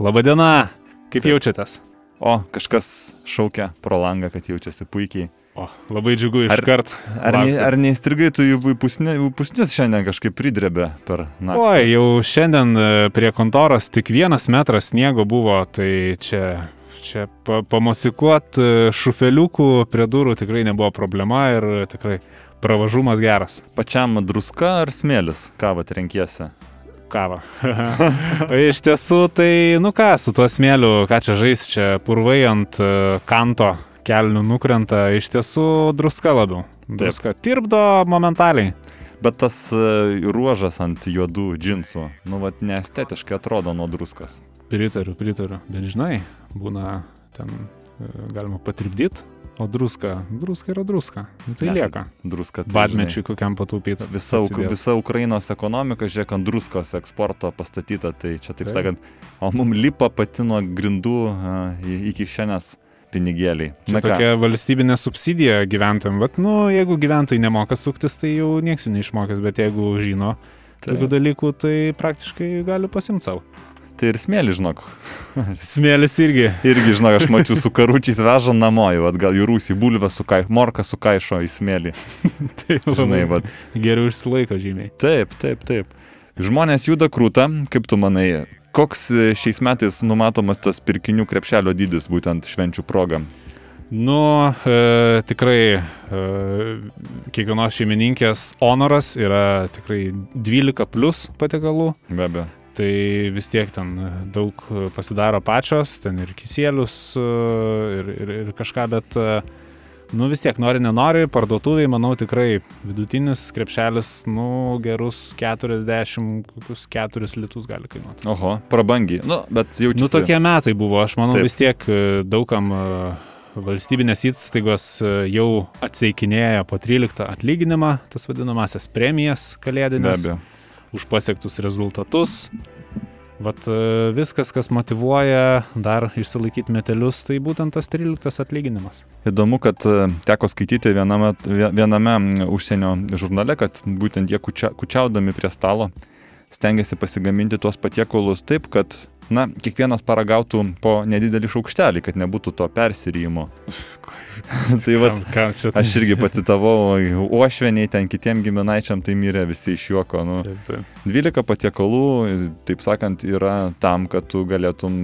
labadiena. Kaip Taip. jaučiatės? O, kažkas šaukia pro langą, kad jaučiasi puikiai. O, labai džiugu iš Ar- kart. Ar, ne, ar neįstrigai tu į pusnis šiandien kažkaip pridrebė per naktį? Oi, jau šiandien e, prie kontoros tik vienas metras sniego buvo, tai čia, čia pa, pamosikuot e, šufeliukų prie durų tikrai nebuvo problema ir tikrai pravažumas geras. Pačiam druska ar smėlis, ką vat o iš tiesų, tai, nu ką, su tuo smėliu, ką čia žais, čia purvai ant e, kanto kelnių nukrenta, iš tiesų druska labiau. Druska tirpdo momentaliai. Bet tas e, ruožas ant juodų džinsų, nu vat neestetiškai atrodo nuo druskos. Pritariu, pritariu. Bet žinai, būna ten e, galima patribdyti, o druska, druska yra druska. Nu, tai Ne, lieka. Druska. tai, Badmečiui kokiam pataupyti. Visa, visa Ukrainos ekonomika, žiūrėk, ant druskos eksporto pastatyta, tai čia taip Taip. sakant, o mums lipa pati nuo grindų į- iki šiandienas pinigėliai. Čia tokia valstybinė subsidija gyventojams. Bet, nu, jeigu gyventojai nemoka suktis, tai jau nieks jų neišmokės, bet jeigu žino tai, tokių dalykų, tai praktiškai gali pasimti savo. Tai ir smėlį, žinok. Smėlis irgi. Irgi, žinok, aš mačiau su karučiais veža namo, jau atgal į rūsį, bulvę su kai, morką su kaišo į smėlį. Tai Žinai, vat. geriau išsilaiko žymiai. Taip, taip, taip. Žmonės juda krūtą, kaip tu manai, koks e, šiais metais numatomas tas pirkinių krepšelio dydis būtent švenčių proga? Nu, e, tikrai e, kiekvienos šeimininkės honoras yra tikrai 12 plus patiekalų. Be abejo. Tai vis tiek ten daug pasidaro pačios, ten ir kisėlius e, ir, ir, ir kažką, bet e, nu vis tiek nori, nenori, parduotuviai, manau, tikrai vidutinis krepšelis, nu gerus 40, kokius 4 litus gali kainuoti. Oho, prabangiai. Nu, bet jau čia. Nu tokie metai buvo, aš manau Taip. vis tiek e, daugam valstybinės įstaigos jau atseikinėja po 13 atlyginimą, tas vadinamasias premijas Be kalėdinės abejo. Už pasiektus rezultatus. Vat e, viskas, kas motivuoja dar išsilaikyti metelius, tai būtent tas 13 atlyginimas. Įdomu, kad e, teko skaityti viename, vie- viename užsienio žurnale, kad būtent jie kučia, kučiaudami prie stalo stengiasi pasigaminti tuos patiekalus taip, kad, na, kiekvienas paragautų po nedidelį šaukštelį, kad nebūtų to persirijimo. tai va, aš irgi pacitavau, uošveniai ten kitiem giminaičiam tai mirė visi iš juoko. Nu, Taip, taip. 12 patiekalų, taip sakant, yra tam, kad tu galėtum,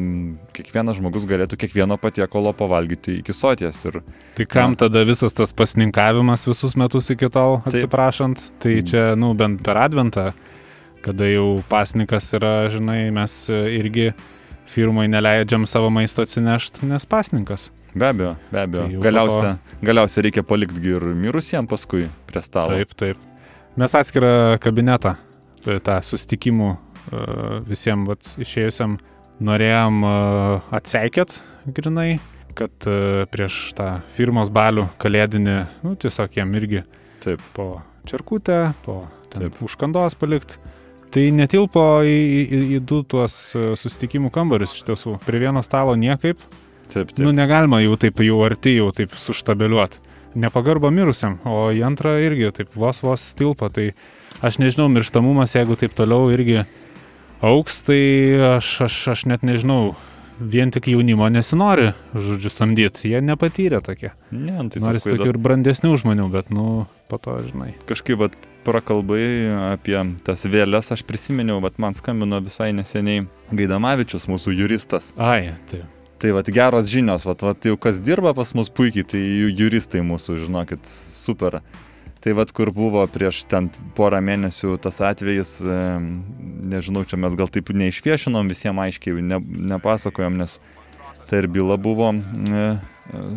kiekvienas žmogus galėtų kiekvieno patiekalo pavalgyti iki soties. Ir Tai kam tada visas tas pasninkavimas visus metus iki tol, Taip. atsiprašant? Tai Mm. čia, nu, bent per adventą, kada jau pasnikas yra, žinai, mes e, irgi firmai neleidžiam savo maisto atsinešti, nes pasninkas. Be abejo, be abejo. Tai jau po Galiausia, galiausia reikia palikti ir mirusiems paskui prie stalo. Taip, taip. Mes atskirą kabinetą, e, tą sustikimų visiems vat, išėjusiam norėjom e, atseikėt grinai, kad e, prieš tą firmos balių kalėdinį, nu, tiesiog jam irgi Taip. po čerkutę, po Taip. užkandos palikt. Tai netilpo į, į, į du tuos e, susitikimų kambarius iš tiesų. Prie vieno stalo niekaip. Taip, taip. Nu, negalima jau taip jau arti, jau taip suštabeliuoti. Nepagarba mirusiam, o į antrą irgi taip vos vos tilpo. Tai aš nežinau, mirštamumas, jeigu taip toliau irgi auks, tai aš, aš, aš net nežinau, vien tik jaunimo nesinori, žodžiu, samdyti. Jie nepatyrė tokie. Ne, nu, tai Nori tos tokių ir brandesnių žmonių, bet, nu, po to, žinai. kažkaip vat, prakalbai apie tas vėlės, aš prisiminiau, vat, man skambino visai neseniai Gaidamavičius, mūsų juristas. Ai, tai. Tai vat, geros žinios, vat, vat, jau kas dirba pas mus puikiai, tai juristai mūsų, žinokit, super. Tai vad, kur buvo prieš ten porą mėnesių tas atvejis, nežinau, čia mes gal taip neišviešinom, visiems aiškiai ne, nepasakojom, nes tai ir byla buvo e,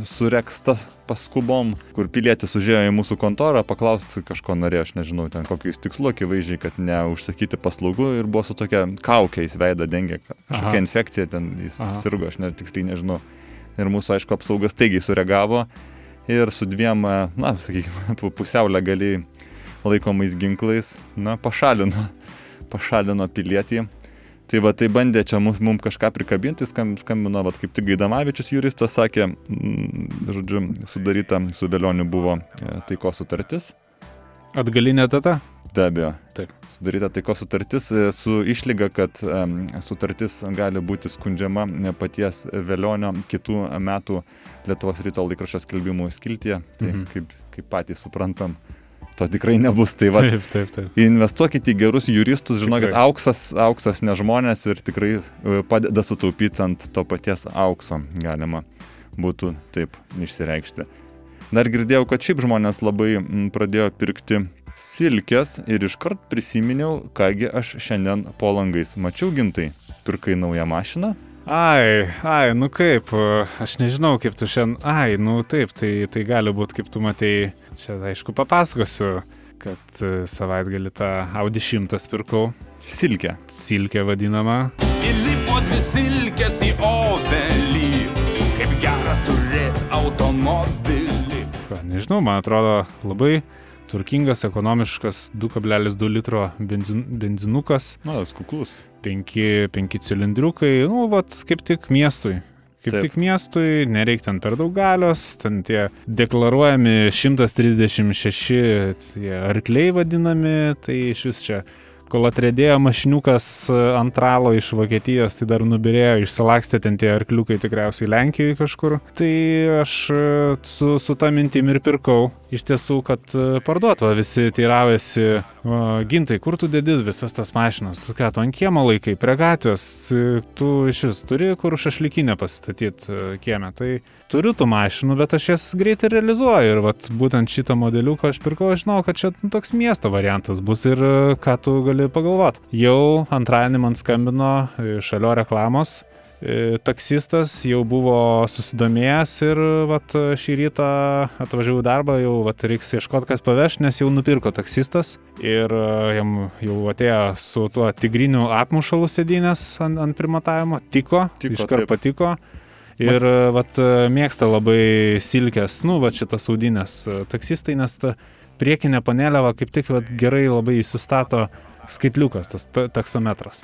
sureksta paskubom, kur pilietis užėjo į mūsų kontorą, paklausti kažko norėjo, aš nežinau, ten kokiu jis tikslu, akivaizdžiai, kad neužsakyti paslaugų ir buvo su tokia kaukė, jis veidą dengė, kažkokia Aha. infekcija, ten jis Aha. sirgo, aš net tiksliai nežinau. Ir mūsų, aišku, apsaugas taigiai sureagavo ir su dviem, e, na, sakykime, pusiau legaliai laikomais ginklais, na, pašalino, pašalino pilietį. Tai va, tai bandė čia mums, mums kažką prikabinti, skam- skambino, va, kaip tik Gaidamavičius juristas sakė, mm, žodžiu, sudaryta su Vėlioniu buvo e, taikos sutartis. Atgalinė data? Be abejo. taip. Sudaryta taikos sutartis e, su išlyga, kad em, sutartis gali būti skundžiama e, paties Velionio kitų metų Lietuvos ryto laikraščio skelbimų skiltyje. Tai Mhm. kaip, kaip patys suprantam, to tikrai nebus. Tai va, Taip, taip, taip. investuokite į gerus juristus, žinokit, Tikrai. auksas, auksas ne žmonės ir tikrai e, padeda sutaupyti ant to paties aukso, galima būtų taip išsireikšti. Dar girdėjau, kad šiaip žmonės labai pradėjo pirkti silkės ir iškart prisiminiau, kągi aš šiandien po langais mačiau gintai. Pirkai naują mašiną? Ai, ai, nu kaip, aš nežinau, kaip tu šiandien, ai, nu taip, tai, tai gali būti, kaip tu matei, čia aišku papasakosiu, kad e, savaitgalį tą Audi 100 pirkau, Silkė. silkė vadinama. Įlipo dvi silkės į obelį, kaip gera turėti automobilį. Ką, Nežinau, man atrodo labai turkingas, ekonomiškas 2,2 litro benzin, benzinukas, Na, tas kuklus. 5, 5 cilindriukai, nu, vat, kaip tik miestui. Kaip Taip. Tik miestui, nereikia ten per daug galios, ten tie deklaruojami 136 tie arkliai vadinami, tai iš vis čia, kol atrėdėjo mašiniukas e, antralo iš Vokietijos, tai dar nubirėjo, išsilakstė ten tie arkliukai tikriausiai Lenkijoje kažkur. Tai aš e, su, su tą mintim ir pirkau, iš tiesų, kad e, parduot, va, visi teiravėsi, "O, gintai, kur tu dedi visas tas mašinas, ką, tu ant kiemo laikai, prie gatvės, e, tu iš vis turi kur šašlikinę pasistatyti kieme. Tai turiu tų mašinų, bet aš jas greitai realizuoju ir vat, būtent šitą modeliuką aš pirkau, aš žinau, kad čia nu, toks miesto variantas bus ir e, ką tu gali pagalvoti. Jau antradienį man skambino e, šalio reklamos. E, Taksistas jau buvo susidomėjęs ir vat, šį rytą atvažiavau į darbą, jau vat, reiks ieškoti, kas paveš, nes jau nupirko taksistas ir e, jam jau atėjo su tuo tigriniu apmušalu sėdynės ant, ant primatavimo, tiko, Tiko, iškart patiko. Ir e, vat, mėgsta labai silkės, nu, va šitas audinės taksistai, nes ta priekinė panelė va, kaip tik vat, gerai labai įsistato skaitliukas, tas ta- taksometras.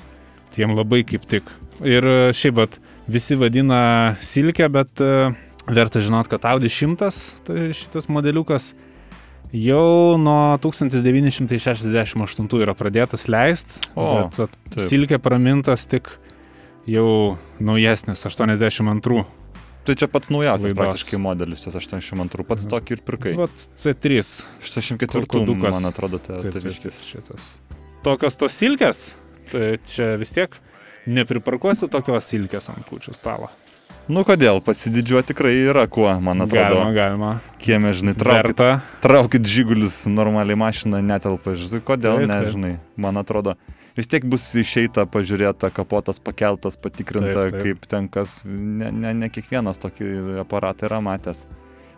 Tai jiem labai kaip tik. Ir e, šiaip vat, visi vadina silkę, bet e, verta žinot, kad Audi 100, tai šitas modeliukas, jau nuo 1968 yra pradėtas leisti. O, bet, taip. silkė pramintas tik jau naujesnis, 82. Tai čia pats naujausias Laidos. praktiškai modelis, tas 82, pats tokį ir pirkai. Vat C3. 84, kurtudukas. man atrodo, tai taip, taviškis. šitas. Tokios tos silkės, tai čia vis tiek nepriparkuosi tokios silkės ant kučių stalo. Nu kodėl, pasididžiuoti tikrai yra kuo, man atrodo. Galima, galima. Kieme, žinai, traukit, Verta. traukit žigulius normaliai mašiną, netelpa, žinai, kodėl, Taip, taip. žinai, man atrodo. Vis tiek bus išeita, pažiūrėta, kapotas pakeltas, patikrinta, Taip, taip. kaip ten kas, ne, ne, ne kiekvienas tokį aparatą yra matęs.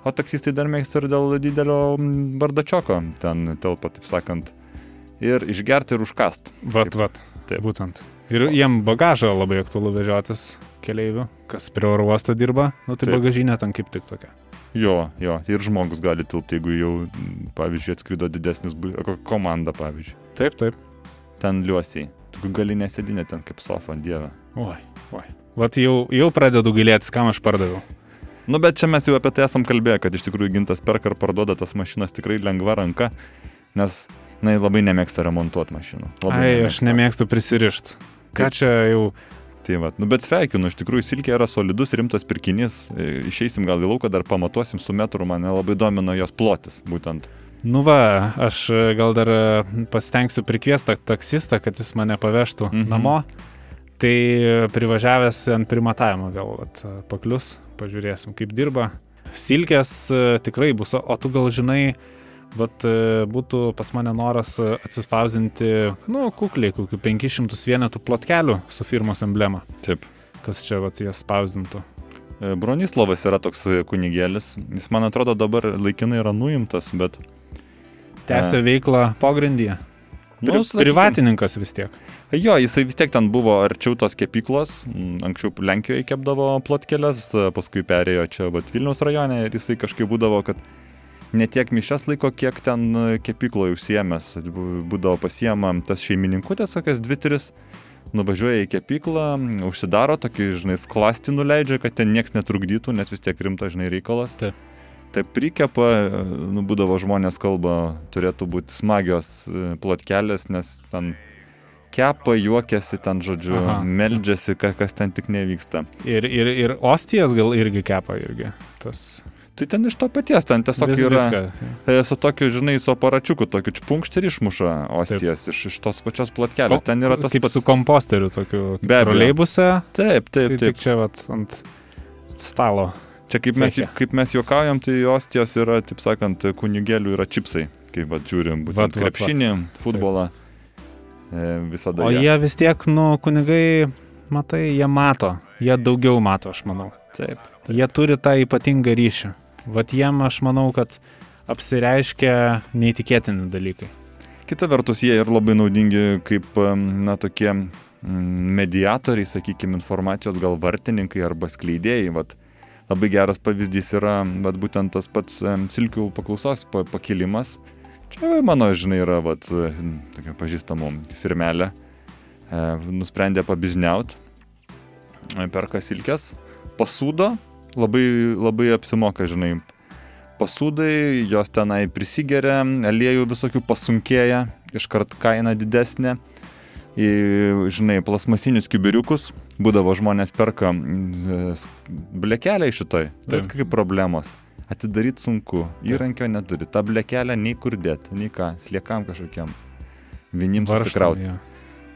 O taksistai dar mėgsta ir dėl didelio bardačioko ten telpa, taip sakant. Ir išgerti ir užkast. Vat, Taip. vat. Taip. Būtent. Ir jiem bagažą labai aktualu vežiotis keleivių, kas prie oro uosto dirba, nu tai Taip. bagažinė ten kaip tik tokia. Jo, jo, ir žmogus gali tilpti, jeigu jau, pavyzdžiui, atskrido didesnis komanda, pavyzdžiui. Taip, taip. Ten liuosiai. Tu gali nesėdinę ten kaip sofa, dieve. Oi, oi. Vat jau, jau pradedu gailėtis, kam aš pardaviau. Nu, bet čia mes jau apie tai esam kalbėję, kad iš tikrųjų gintas perka ir parduoda tas mašinas tikrai lengva ranka, nes, na, labai nemėgsta remontuoti mašinų. Labai Ai, aš nemėgstu prisirišti. Ką čia jau Tai va, nu, bet sveikinu, iš tikrųjų Silkė yra solidus, rimtas pirkinys. E, Išeisim gal į lauką, dar pamatuosim su metru, mane labai domino jos plotis, būtent. Nu va, aš e, gal dar e, pasitengsiu prikviesti tą taksistą, kad jis mane pavežtų Mhm. namo. Tai privažiavęs ant primatavimo gal vat, paklius, pažiūrėsim, kaip dirba. Silkės tikrai bus, o o tu gal žinai, vat, e, būtų pas mane noras e, atsispausinti, nu, kukliai, kokių 500 vienetų plotkelių su firmos emblema, Taip. kas čia vat jas spausdintų. E, Bronislavas yra toks kunigėlis. Jis, man atrodo, dabar laikinai yra nuimtas, bet... Tęsia veiklą pogrindyje. Pri, Nu, sakykim, privatininkas vis tiek. Jo, jisai vis tiek ten buvo arčiau tos kepyklos. Mm, Anksčiau Lenkijoje kepdavo plotkelės, paskui perėjo čia vat, Vilniaus rajone ir jisai kažkaip būdavo, kad ne tiek mišes laiko, kiek ten e, kepykloje užsiemęs. Būdavo pasiema tas šeimininkutės, kokias dvi, tris. Nuvažiuoja į kepyklą, užsidaro tokį, žinai, sklasti nuleidžia, kad ten niekas netrukdytų, nes vis tiek rimtas, žinai, reikalas. Taip. taip prikepa, e, nu, būdavo žmonės kalba, turėtų būti smagios e, plotkelės, nes ten kepa, juokiasi ten, žodžiu, Aha. meldžiasi, ka- kas ten tik nevyksta. Ir, ir, ir ostijas gal irgi kepa irgi. Tas Tai ten iš to paties, ten tiesiog vis, yra viską. e, su tokiu, žinai, su aparačiuku, tokiu čpunkšt ir išmuša ostijas iš, iš tos pačios plotkelės. Ten yra tas pats. su komposteriu tokiu Be abejo. troleibuse. Taip, Tai taip, tik taip. čia vat ant stalo. Čia kaip mes, kaip mes juokaujam, tai ostijos yra, taip sakant, kunigėlių yra čipsai. Kaip vat, žiūrim, Vat, būtent vat, krepšinį, futbolą. E, visada. O jie- jie vis tiek, nu, kunigai, matai, jie mato. Jie daugiau mato, aš manau. Taip. Jie turi tą ypatingą ryšį. Vat jiem, aš manau, kad apsireiškia neįtikėtini dalykai. Kita vertus, jie ir labai naudingi kaip, na, tokie mediatoriai, sakykime, informacijos gal vartininkai arba skleidėjai. Vat, labai geras pavyzdys yra vat, būtent tas pats silkių paklausos pa- pakilimas. Čia mano, žinai, yra vat, tokia pažįstamų firmelė. E, nusprendė pabizniaut, perka silkės, pasūdo, labai, labai apsimoka, žinai, pasūdai, jos tenai prisigeria, aliejų visokių pasunkėja, iškart kaina didesnė. Į, žinai, plasmasinius kibiriukus, būdavo žmonės perka blekelę šitoj. Tai kaip problemos. Atidaryti sunku, įrankio neturi, tą blekelę nei kur dėti, nei ką, sliekam kažkokiam. Varžtam, susikrauti. jo.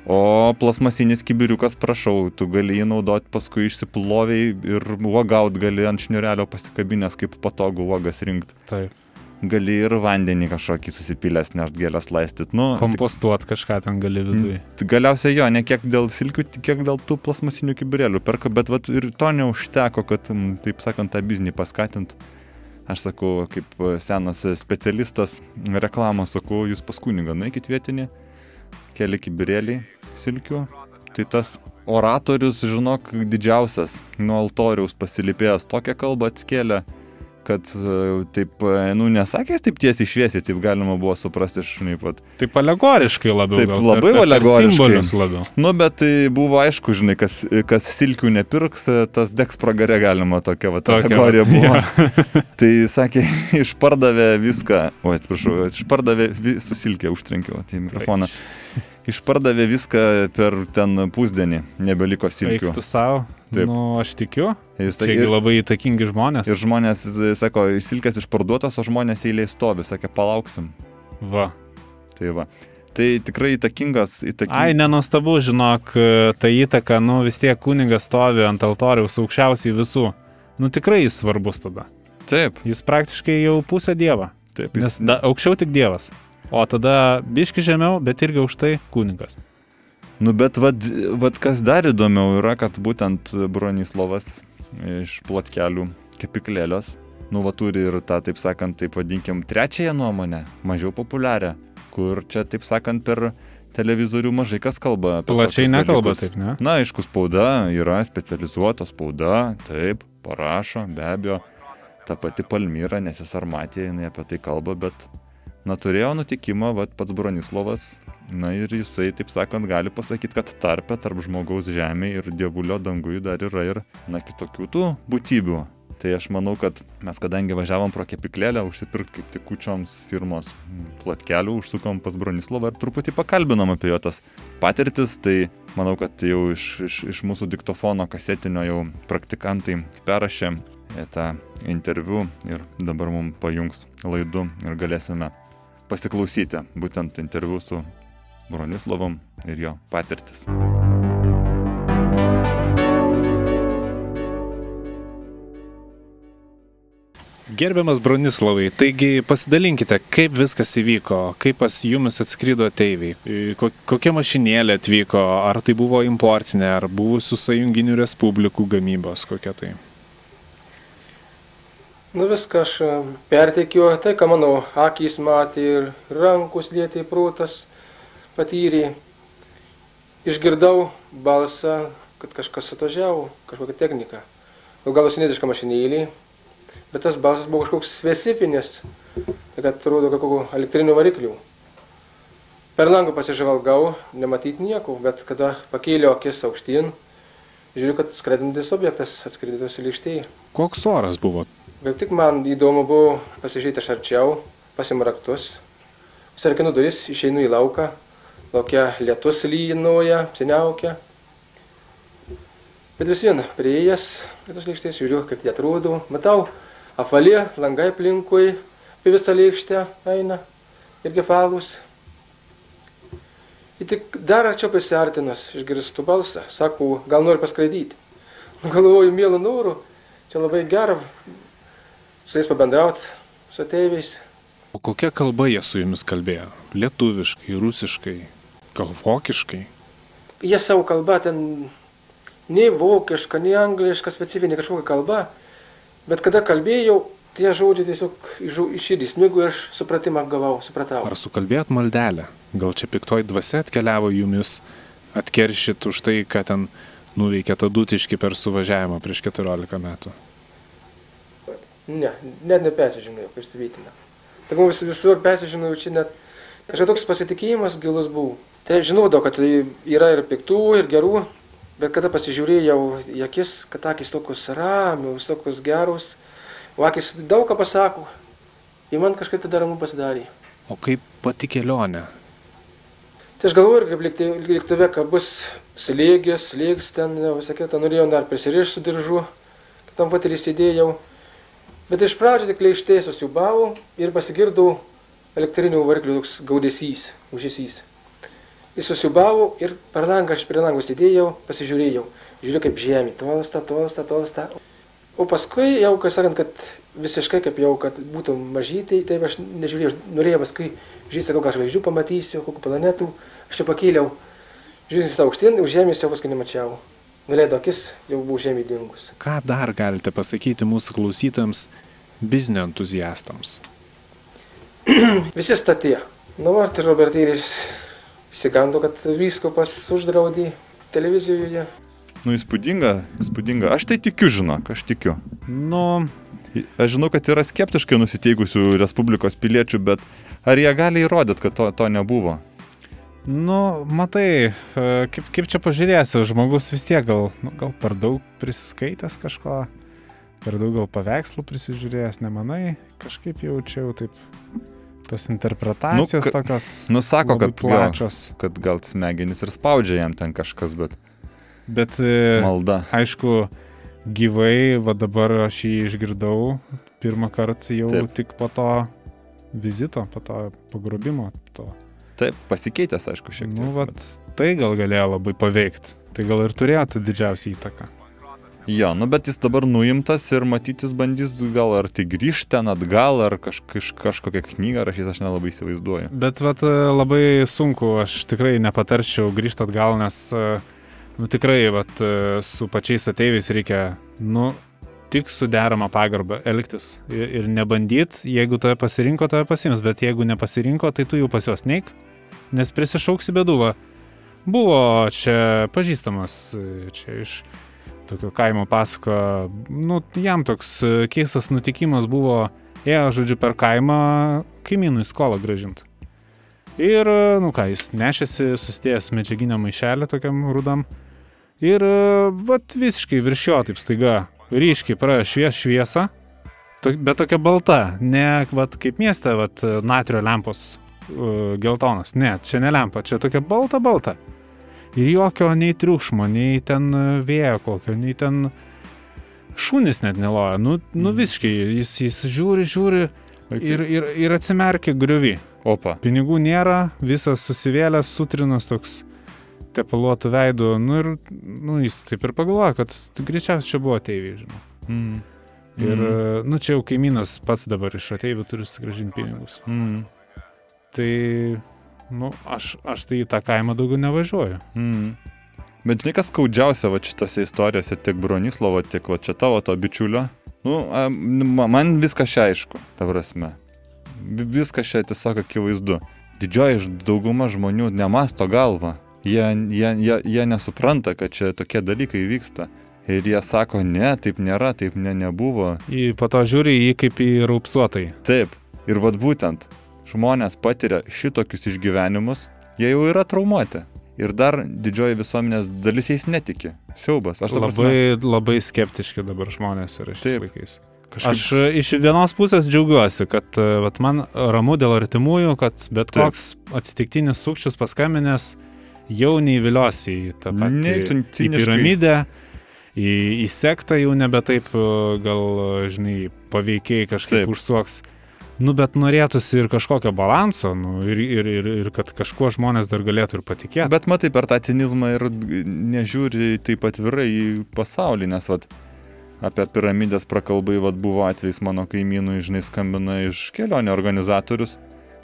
O plasmasinis kibiriukas, prašau, tu gali jį naudoti paskui išsiploviai ir uogaut gali ant šniurelio pasikabinės, kaip patogu uogas rinkti. Taip. Gali ir vandenį kažkokį susipilęs, nešt gėlės laistyt. Nu, Kompostuot kažką ten gali viduje. tik galiausiai jo, ne kiek dėl silkių, tik kiek dėl tų plasmasinių kibirėlių perka, bet vat, ir to neužteko, kad, taip sakant, tą biznį paskatint. Aš sakau, kaip e, senas specialistas reklamos, sakau, jūs pas kunigą nueikit vietinį, keli kibirėliai silkių. Tai tas oratorius, žinok, didžiausias nuo altoriaus pasilipėjęs tokią kalbą atskėlė, kad e, taip, e, nu, nesakęs taip tiesiai šviesiai, taip galima buvo suprasti iš, žinai, pat. Taip alegoriškai labiau. Taip, gal, labai per- alegoriškai. Simbolius labiau. Nu, bet tai buvo aišku, žinai, kas, kas silkių nepirks, tas degs pragarė galima tokia, va, Tokia kategorija vat, buvo. Tai sakė, išpardavė viską, o atsiprašau, išpardavė vi, su silkė, užtrenkiau tai mikrofoną. Išpardavė viską per ten pusdienį, nebeliko silkių. Eiktų savo. Taip. Nu, aš tikiu. Jūs Čia ir, labai įtakingi žmonės. ir žmonės, e, sako, silkės išparduotos, o žmonės eiliai stovi, sakė, palauksim. Va. Tai va. Tai tikrai įtakingas, Ai, įtakingas. nenuostabu, žinok, ta įtaka, nu vis tiek kunigas stovi ant altoriaus aukščiausiai visų. Nu tikrai jis svarbus tada. Taip, Jis praktiškai jau pusė Dievo. taip. Nes Jis, da, aukščiau tik Dievas. O tada biški žemiau, bet irgi už tai kunigas. Nu, bet vad, vad kas dar įdomiau yra, kad būtent Bronislavas iš plotkelių kepiklėlės, nu, va, turi ir tą, taip sakant, taip vadinkim, trečiąją nuomonę, mažiau populiarią, kur čia, taip sakant, per televizorių mažai kas kalba. Plačiai nekalba dalykus. taip, ne? Na, aišku, spauda yra specializuota spauda, taip, parašo, be abejo, ta pati Palmyra, nesisarmatė, jinai apie tai kalba, bet, na, turėjo nutikimą, vad pats Bronislavas, na ir jisai, taip sakant, gali pasakyti, kad tarpe tarp žmogaus žemė ir dievulio dangui dar yra ir, na, kitokių tų būtybių. Tai aš manau, kad mes kadangi važiavom pro kepiklėlę, užsipirkti kaip tik kučioms firmos plotkelių, užsukom pas Bronislavą ir truputį pakalbinom apie jo tas patirtis, tai manau, kad jau iš, iš, iš mūsų diktofono kasetinio jau praktikantai perrašė tą interviu ir dabar mums pajungs laidu ir galėsime pasiklausyti būtent interviu su Bronislavom ir jo patirtis. Gerbiamas Bronislavai, taigi pasidalinkite, kaip viskas įvyko, kaip pas jumis atskrido ateiviai, ko- kokia mašinėlė atvyko, ar tai buvo importinė, ar buvusių sąjunginių respublikų gamybos, kokia tai. Nu viską aš e, perteikiu, tai ką mano akys matė ir rankus lietė prūtas patyrė. Išgirdau balsą, kad kažkas atvažiavo, kažkokia technika. Nu, gal užsienietiška mašinėlė, bet tas balsas buvo kažkoks specifinis, tai atrodo kažkokiu elektriniu varikliu. Per langą pasižvalgau, nematyti nieko, bet kada pakėliau akis aukštyn, žiūriu, kad skraidantis objektas atskrido į lėkštėje. Koks oras buvo Bet tik man įdomu buvo pasižiūrėti iš arčiau, pasimraktus. Sarkinu duris, išeinu į lauką, laukia lietus lynoja, seniaukia. Bet vis viena, prieėjęs, lietus lėkštės, žiūriu, kaip jie atrodo. Matau, apvalė, langai aplinkui, apie visą lėkštę eina, irgi falus. Ir tik dar arčiau prisiartinus, išgirstu balsą, sakau, gal nori paskraidyti. Galvoju, mėlų norų, čia labai gera su jais pabendrauti, su ateiviais. O kokia kalba jie su jumis kalbėjo? Lietuviškai, rusiškai, gal vokiškai? Jie savo kalbą ten, nei vokiška, nei angliška, specifinė kažkokia kalba, bet kada kalbėjau, tie žodžiai tiesiog iš iš širdį smigo ir aš supratimą gavau, supratau. Ar sukalbėjot maldelę? Gal čia piktoji dvasia atkeliavo jumis atkeršyt už tai, kad ten nuveikė tadutiški per suvažiavimą prieš 14 metų? Ne, net nepersižinojau, kaip stebėtina. Tai mums visur persižinojau, čia net kažkoks toks pasitikėjimas gilus buvo. Tai žinodavau, kad tai yra ir piktų, ir gerų, bet kada pasižiūrėjau į akis, kad akis tokios ramios, tokios geros, o akis daug ką pasako, į man kažkaip tada ramu pasidarė. O kaip pati kelionė? Tai aš galvoju, kaip lėktuve, kad bus slėgis, slėgs ten, visą kitą, norėjau dar prisirišti su diržu, kitam pat ir įsidėjau. Bet iš pradžio tik leištė susiubavo ir pasigirdo elektrinių variklių toks gaudesys, užesys. Jis susiubavo ir per langą aš prie langų sėdėjau, pasižiūrėjau. Žiūriu kaip žemė, tolsta, tolsta, tolsta. O paskui jau, kai sakant, kad visiškai kaip jau, kad būtų mažytai, tai aš nežiūrėjau, aš norėjau paskui žiūrėti, sakau, ką žvaigždžių pamatysiu, kokių planetų. Aš čia pakėliau, žiūrėsiu aukštyn, už žemės jau paskui nemačiau. Nuleido akis, jau buvau žemė dingus. Ką dar galite pasakyti mūsų klausytams, biznio entuziastams? Visi statė. Nu, ar tai Robertėlis įsigando, kad vyskupas uždraudė televizijoje. Nu, įspūdinga, įspūdinga. Aš tai tikiu, žinok, aš tikiu. Nu, Aš žinau, kad yra skeptiškai nusiteikusių Respublikos piliečių, bet ar jie gali įrodyti, kad to, to nebuvo? Nu, matai, e, kaip, kaip čia pažiūrėsi, žmogus vis tiek gal, nu, gal per daug prisiskaitęs kažko, per daug gal paveikslų prisižiūrėjęs, nemanai, kažkaip jaučiau taip, tos interpretacijos tokios Nu, sako, labai kad gal, plačios. kad gal smegenys ir spaudžia jam ten kažkas, bet Bet e, malda. aišku, gyvai, va dabar aš jį išgirdau pirmą kartą jau Taip. tik po to vizito, po to pagrobimo. To. Taip, pasikeitęs, aišku, šiek tiek. Nu, vat, tai gal galėjo labai paveikti. Tai gal ir turėtų didžiausią įtaką. Jo, nu bet jis dabar nuimtas ir matytis bandys gal ar tai grįžti ten atgal, ar kaž, kaž, kažkokią knygą rašys, aš nelabai įsivaizduoju. Bet vat, labai sunku, aš tikrai nepatarčiau grįžti atgal, nes nu, tikrai vat, su pačiais ateiviais reikia, nu, tik su derama pagarba elgtis ir, ir nebandyti, jeigu tave pasirinko, tave pasims, bet jeigu nepasirinko, tai tu jau pas juos neik, nes prisišauksi beduvą. Buvo čia pažįstamas, čia iš tokio kaimo pasako, nu, jam toks keistas nutikimas buvo, ėjo, žodžiu, per kaimą kaimynui skolą gražinti. Ir, nu ką, jis nešėsi, susidėjęs medžiaginę maišelę tokiam rudam. Ir, vat, visiškai virš jo taip staiga, ryškiai pradėjo švies šviesą, to, bet tokia balta, ne, vat, kaip mieste, vat, natrio lempos uh, geltonas. Ne, čia ne lempa, čia tokia balta balta. Ir jokio nei triukšmo, nei ten e, vėjo kokio, nei ten šunis net neloja. Nu, nu Mhm. visiškai, jis, jis žiūri, žiūri ir, ir, ir atsimerkia griuvi. Opa. Pinigų nėra, visas susivėlęs, sutrinas toks tepaluotų veidų. Nu ir nu, jis taip ir pagalvoja, kad greičiausiai čia buvo ateiviai, žinau. Mm. Ir, Mhm. nu čia jau kaimynas pats dabar iš ateivių turi sugražinti pinigus. Mm. Tai, nu, aš, aš tai į tą kaimą daugiau nevažiuoju. Mm. Bet žinai, kas skaudžiausia va šitose istorijose, tiek Bronislovo, tiek va čia tavo to bičiulio. Nu, man viskas čia aišku, ta prasme. Vi- Viskas čia tiesiog akivaizdu. Didžioji dauguma žmonių nemasto galvą. Jie, jie, jie, jie nesupranta, kad čia tokie dalykai vyksta. Ir jie sako, ne, taip nėra, taip ne, nebuvo. Į po to žiūri į jį kaip į raupsuotai. Taip. Ir vad būtent, žmonės patiria šitokius išgyvenimus, jie jau yra traumuoti. Ir dar didžioji visuomenės dalis jais netiki. Siaubas. Aš ta prasme- Labai, labai skeptiški dabar žmonės yra šiais Taip. laikais. kažkaip... Aš iš vienos pusės džiaugiuosi, kad e, vat, man ramu dėl artimųjų, kad bet Taip. koks atsitiktinis sukčius paskambinęs jau neįviliosi į tą patį tu į piramidę, į, į sektą jau nebe taip e, gal, e, žinai, paveikiai kažkaip Taip. užsuoks. Nu, bet norėtųsi ir kažkokio balanso, nu, ir, ir, ir, ir kad kažkuo žmonės dar galėtų ir patikėti. Bet matai, per tą cinizmą ir nežiūri taip atvirai į pasaulį, nes vat, apie piramidės prakalbai vat, buvo atvejs mano kaimynų, žinai, skambina iš kelionio organizatorius.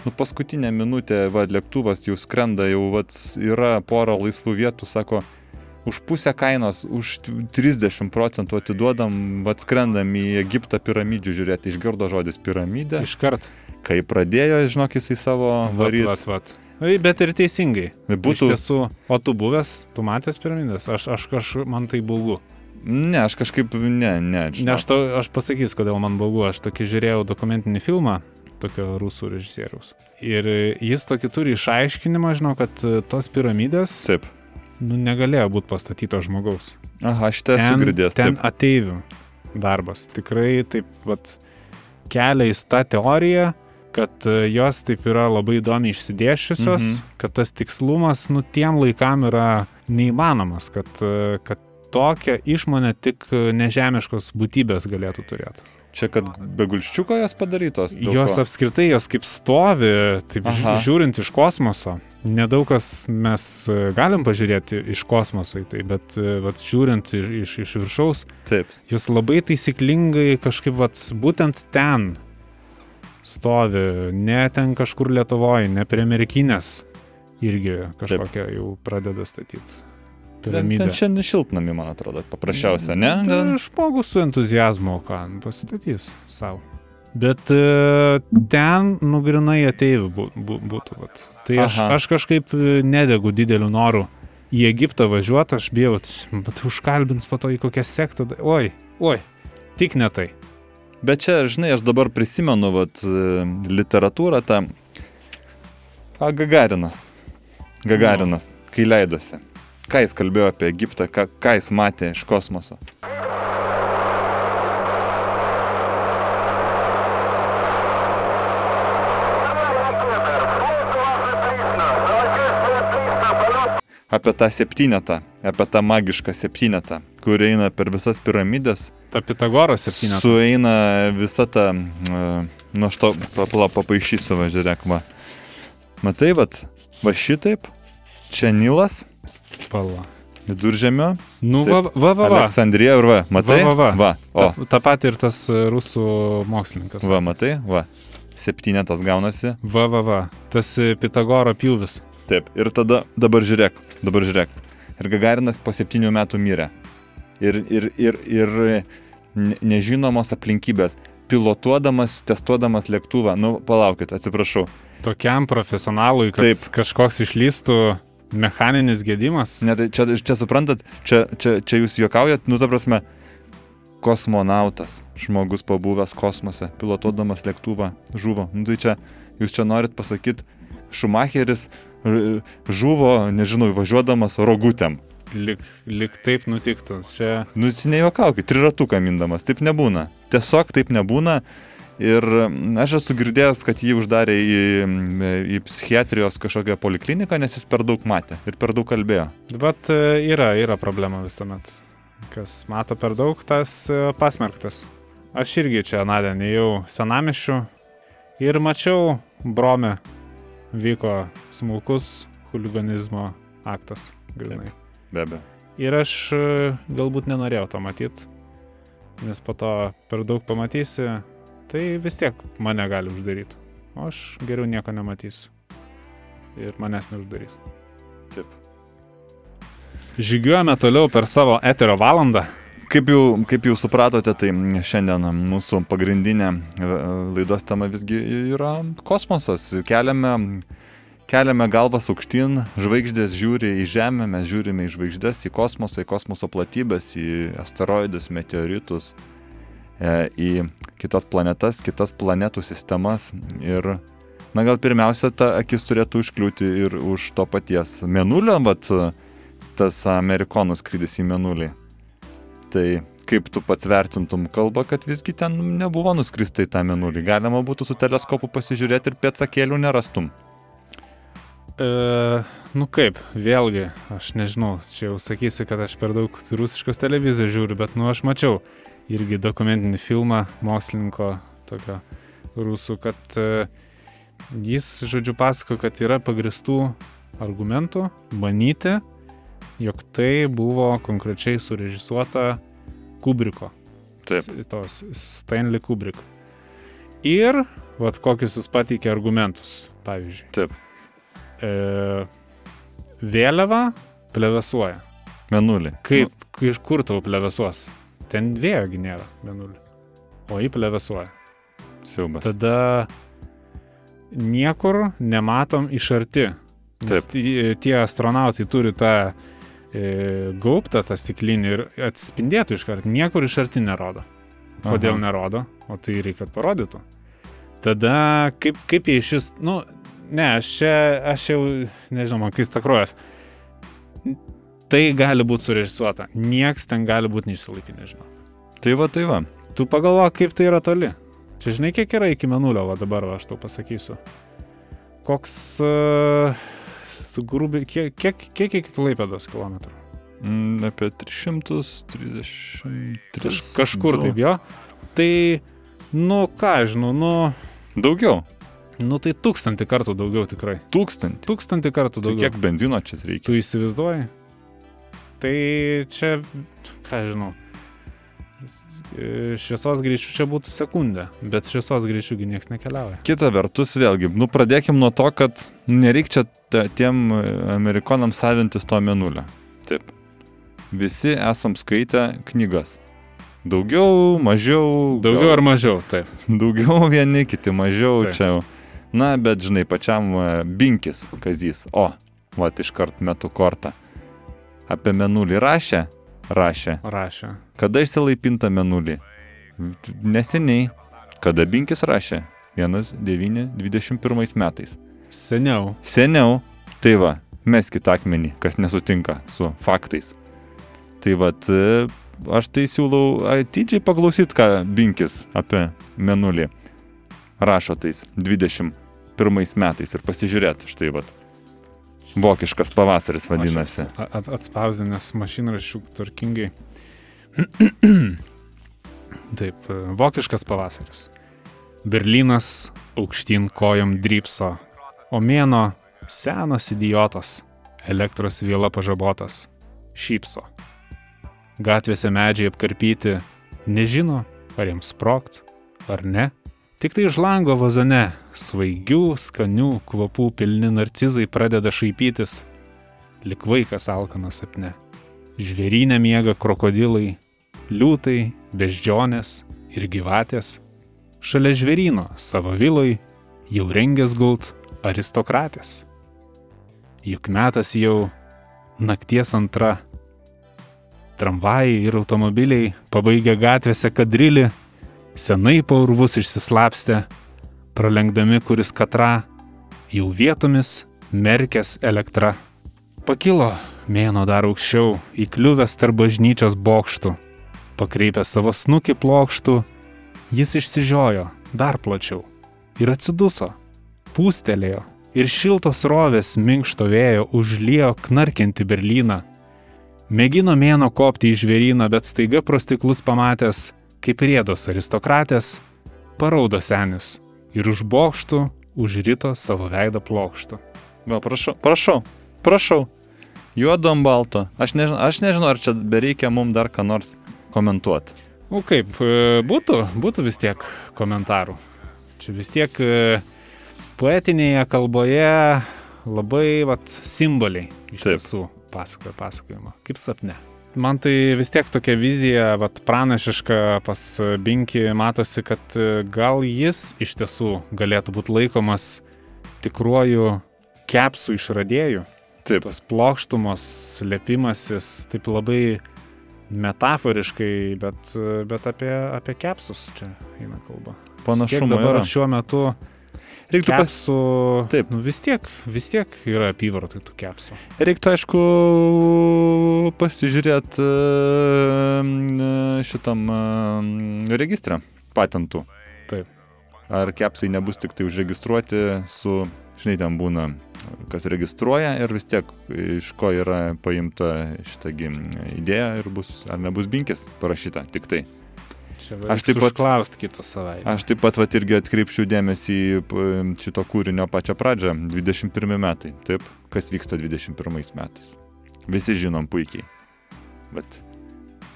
Nu, paskutinę minutę, va, lėktuvas jau skrenda, jau vat, yra pora laisvų vietų, sako, už pusę kainos, už 30 procentų atiduodam, vat, skrendam į Egiptą piramidžių žiūrėti, išgirdo žodis piramidė. Iškart. Kai pradėjo, žinok, jisai savo varyti. Vat, vat, vat. Bet ir teisingai. Būtų... Iš tiesų, o tu buvęs, tu matęs piramidės? Aš, aš kažkaip, man tai baugu. Ne, aš kažkaip, ne, ne. Ne, aš, to, aš pasakysiu, kodėl man baugu. Aš tokį žiūrėjau dokumentinį filmą, tokio rusų režisieriaus. Ir jis tokį turi išaiškinimą, žinau, kad e, tos piramidės Taip. Nu, negalėjo būti pastatytos žmogaus. Aha, esu Ten, girdėjęs. ten Taip. ateivių darbas. Tikrai taip, vat, kelia į tą teoriją, kad e, jos taip yra labai įdomiai išsidėšiusios, Mhm. mhm. kad tas tikslumas, nu, tiem laikam yra neįmanomas, kad, e, kad tokią išmonę tik e, nežemiškos būtybės galėtų turėti. Čia, kad be gulščiuko jos padarytos. Jos ko? apskritai, jos kaip stovi, taip Aha. žiūrint iš kosmoso. Nedaug kas mes e, galim pažiūrėti iš kosmoso į tai, bet e, vat, žiūrint iš, iš, viršaus, Taip. Jūs labai taisyklingai kažkaip vat, būtent ten stovi, ne ten kažkur Lietuvoje, ne prie Amerikinės irgi kažkokią jau pradeda statyti. Ten, Piramidę. ten šiandien šiltnami, man atrodo, paprasčiausia, ne? Tai Žmogus su entuzijazmu, ką nu, pasistatys savo. Bet e, ten nugrinai ateivių bu, bu, būtų. Vat. Tai aš, Aha. aš kažkaip e, nedegu dideliu noru į Egiptą važiuoti, aš bijau, bet užkalbins po to į kokią sektą. da- Oi, oi, tik ne tai. Bet čia, žinai, aš dabar prisimenu, vat, e, literatūrą tą. A, Gagarinas. Gagarinas, kai leidosi. Ką jis kalbėjo apie Egiptą, ką, ką jis matė iš kosmoso. Apie tą septynetą, apie tą magišką septynetą, kur eina per visas piramidės, Ta Pitagoras septynetą. Sueina visa ta, uh, nu aš to papaišysiu, va, žiūrėk, va. Matai, va, va šitaip, čia Nilas, Pala. viduržemio, Nu, Taip. va, va, va. Aleksandrija ir va, matai? Va, va, va. va. Ta, ta pati ir tas e, rusų mokslininkas. va, matai, va. Septynetas gaunasi. Va, va, va. Tas e, Pitagoro pjūvis. Taip, ir tada dabar žiūrėk, dabar žiūrėk. Ir Gagarinas po septynių metų mirė. Ir, ir, ir, ir ne- nežinomos aplinkybės. Pilotuodamas, testuodamas lėktuvą, nu palaukit, atsiprašau. Tokiam profesionalui, kad. Taip. kažkoks išlystų mechaninis gedimas. Ne, tai čia, čia suprantat, čia, čia, čia jūs juokaujat, nu ta prasme, kosmonautas, žmogus pabuvęs kosmose, pilotuodamas lėktuvą, žuvo. Nu tai čia, jūs čia norit pasakyti, Šumacheris žuvo, nežinau, važiuodamas rogutėm. Lik, lik taip nutiktų. Čia Nu, tai nejuokaukit, triratuką mindamas, taip nebūna. Tiesiog taip nebūna. Ir mm, aš esu girdėjęs, kad jį uždarė į, į psichiatrijos kažkokią polikliniką, nes jis per daug matė ir per daug kalbėjo. Bet e, yra, yra problema visuomet. Kas mato per daug, tas e, pasmerktas. Aš irgi čia nadien ėjau senamišiu ir mačiau brome vyko smulkus huliganizmo aktas. Grinai. Be abejo. Ir aš e, galbūt nenorėjau to matyti, nes po to per daug pamatysi, tai vis tiek mane gali uždaryti. O aš geriau nieko nematysiu. Ir manęs neuždarys. Taip. Žygiuojame toliau per savo eterio valandą. Kaip jau, kaip jau supratote, tai šiandien mūsų pagrindinė e, laidos tema visgi yra kosmosas. Keliame, keliame galvas aukštyn, žvaigždės žiūri į Žemę, mes žiūrime į žvaigždės, į kosmosą, į kosmoso platybės, į asteroidus, meteoritus, į kitas planetas, kitas planetų sistemas. Ir, na gal pirmiausia, ta akis turėtų užkliūti ir už to paties Menulio, bet tas amerikonų skrydis į Menulį. Tai kaip tu pats vertintum kalbą, kad visgi ten nebuvo nuskrista į tą menulį. Galima būtų su teleskopu pasižiūrėti ir pėtsakėlių nerastum. E, nu kaip, vėlgi, aš nežinau, čia jau sakysi, kad aš per daug rusiškos televizijos žiūriu, bet nu aš mačiau irgi dokumentinį filmą mokslininko tokio rusų, kad e, jis, žodžiu, pasako, kad yra pagristų argumentų manyti, jog tai buvo konkrečiai surežisuota Kubriko. Taip. Tos Stanley Kubrick. Ir, vad, kokius jis pateikė argumentus, pavyzdžiui. Taip. E, vėliava plevesuoja. Menulį. Kaip, kai iš kur tau plevesuos? Ten vėjogi nėra, menulį. O jį plevesuoja. Siaubas. Tada niekur nematom iš arti. Taip. tie- astronautai turi tą e, gaubtą, tą stiklinį ir atspindėtų iš karto. Niekur iš arti nerodo. Kodėl Aha. nerodo? O tai reikia, kad parodytų. Tada kaip, kaip jie šis, nu, ne, aš čia, aš jau, nežinau, man keista kruojas. Tai gali būti surežisuota. Niekas ten gali būti neišsilaikyti, nežinau. Tai va, tai va. Tu pagalvok, kaip tai yra toli. Čia žinai, kiek yra iki Menulio, va dabar va, aš tau pasakysiu. Koks, uh, grubiai, kiek, kiek, kiek iki Klaipėdos kilometrų? Mm, apie 333. Kaž, kažkur taip jo. Tai, nu ką, žinau, nu, Daugiau. nu tai tūkstantį kartų daugiau tikrai. Tūkstantį. Tūkstantį kartų Tai daugiau. kiek benzino čia reikia? Tu įsivaizduoji? Tai čia, ką žinau, šviesos greičių čia būtų sekundė, bet šviesos greičiųgi niekas nekeliauja. Kita vertus, vėlgi, nu pradėkim nuo to, kad nereikia tiem amerikonams savintis to menulio. Taip. Visi esam skaitę knygas. Daugiau, mažiau. Daugiau ar mažiau, taip. Daugiau vieni, kiti mažiau Taip. čia. jau. Na, bet žinai, pačiam e, binkis kazys. O, va, iškart metu kortą. Apie menulį rašė? Rašė. Rašė. Kada išsilaipinta menulį? Neseniai. Kada binkis rašė? 1921 metais. Seniau. Seniau. Tai va, meskit akmenį, kas nesutinka su faktais. Tai va, aš tai siūlau atidžiai paklausyti, ką binkis apie menulį rašo tais 21 metais ir pasižiūrėti. Štai va. Vokiškas pavasaris vadinasi. At- Atspausdinęs mašinraščių tvarkingai. Taip, e, vokiškas pavasaris. Berlynas aukštyn kojom drypso, o mėno senas idiotas, elektros vėla pažabotas, šypso. Gatvėse medžiai apkarpyti, nežino, ar jiems sprogt, ar ne. Tik tai iš lango vazane, svaigių, skanių kvapų pilni narcizai pradeda šaipytis, lik vaikas alkanas sapne. Žvėrynė miega krokodilai, liūtai, beždžionės ir gyvatės. Šalia žvėryno savo viloj jau rengės gult aristokratės. Juk metas jau nakties antra. Tramvajai ir automobiliai pabaigia gatvėse kadrilį, senai po urvus išsislapstę, pralenkdami kuris katra, jau vietomis merkės elektra. Pakilo mėno dar aukščiau, įkliuvęs tarp bažnyčios bokštų, pakreipęs savo snukį plokštų, jis išsižiojo dar plačiau ir atsiduso, pūstelėjo ir šiltos rovės minkšto vėjo užliejo knarkinti Berlyną. Mėgino mėno kopti į žvėryną, bet staiga pro stiklus pamatęs, kaip rėdos aristokratės, paraudo senis ir už bokštų užrito savo veidą plokštų. Va, prašau, prašau, prašau. Juodu ant balto. Aš nežinau, aš nežinau, ar čia bereikia mums dar ką nors komentuoti. O kaip, e, būtų, būtų vis tiek komentarų. Čia vis tiek e, poetinėje kalboje labai vat, simboliai iš Taip. tiesų pasakoja pasakojimą, kaip sapne. Man tai vis tiek tokia vizija, vat, pranašiška pas Binki, matosi, kad e, gal jis iš tiesų galėtų būti laikomas tikruoju kepsų išradėju. Taip. Tos plokštumos, slėpimasis, taip labai metaforiškai, bet, bet apie, apie kepsus čia eina kalba. Kiek Panašumo dabar yra. šiuo metu Reiktų, pas, Kepsų. Taip. Nu, vis tiek, vis tiek yra apyvartai tų kepsų. reiktų aišku, pasižiūrėti šitam e, registrą patentų. Taip. Ar kepsai nebus tik tai užregistruoti su, žinai, ten būna, kas registruoja ir vis tiek iš ko yra paimta šitą gi idėja ir bus, ar nebus binkis parašyta, tik tai. Čia Aš taip pat- Klaust kitą savaitę. Aš taip pat vat, irgi atkreipčiau dėmesį į šito kūrinio pačią pradžią. 21 metai. Taip, kas vyksta 21 metais. Visi žinom puikiai. Bet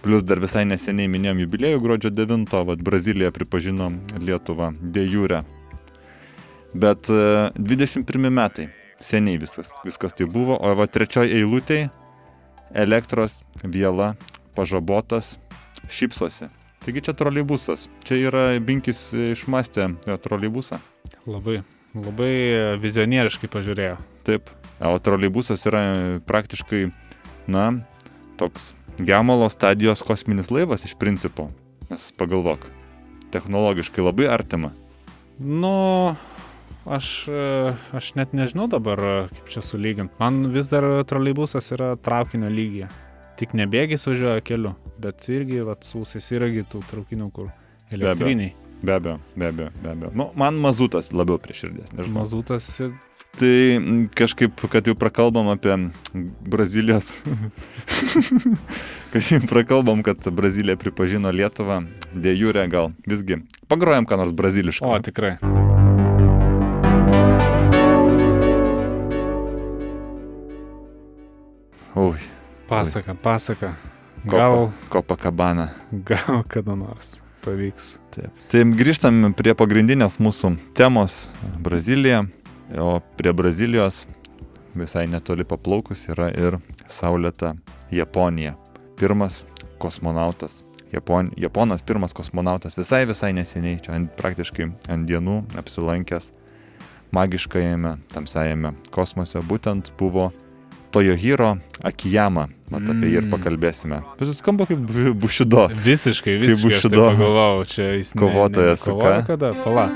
plus dar visai neseniai minėjom jubiliejų gruodžio 9, vat Brazilija pripažino Lietuvą de jure. Bet e, 21 metai. Seniai viskas, viskas tai buvo. O va trečioj eilutėj elektros viela pažabotas šypsosi. Taigi čia troleibusas. Čia yra Binkis išmastė troleibusą. Labai, labai vizionieriškai pažiūrėjo. Taip. O troleibusas yra praktiškai, na, toks gemalo stadijos kosminis laivas iš principo. Nes pagalvok, technologiškai labai artima. Nu, aš, aš net nežinau dabar, kaip čia sulygint. Man vis dar troleibusas yra traukinio lygyje. Tik nebėgiais važiuoja keliu, bet irgi vat, sūsis yragi tų traukinių, kur elektriniai. Be abejo, be abejo, be abejo. Nu, man mazutas labiau prie širdies. Nežinau. Mazutas ir Tai kažkaip, kad jau prakalbam apie Brazilijos. kad jau prakalbam, kad Brazilija pripažino Lietuvą, dėjūrė gal visgi. Pagrojam ką nors braziliško. O, tikrai. Ui, Pasaka, pasaka. Gal, Kopakabana. gal kada nors pavyks. Taip. Tai grįžtam prie pagrindinės mūsų temos - Brazilija. O prie Brazilijos visai netoli paplaukus yra ir Saulėta Japonija. Pirmas kosmonautas. Japon, Japonas pirmas kosmonautas visai visai neseniai, čia ant, praktiškai ant dienų apsilankęs magiškajame tamsiajame kosmose būtent buvo Tojohiro Akiyama. Mat apie jį ir Mm. pakalbėsime. Visas skamba kaip bu- bušido. Visiškai, visiškai. aš taip Bushido Pagalvojau, čia jis ne- kovotojas, ne- kovoja ką? kada, pala.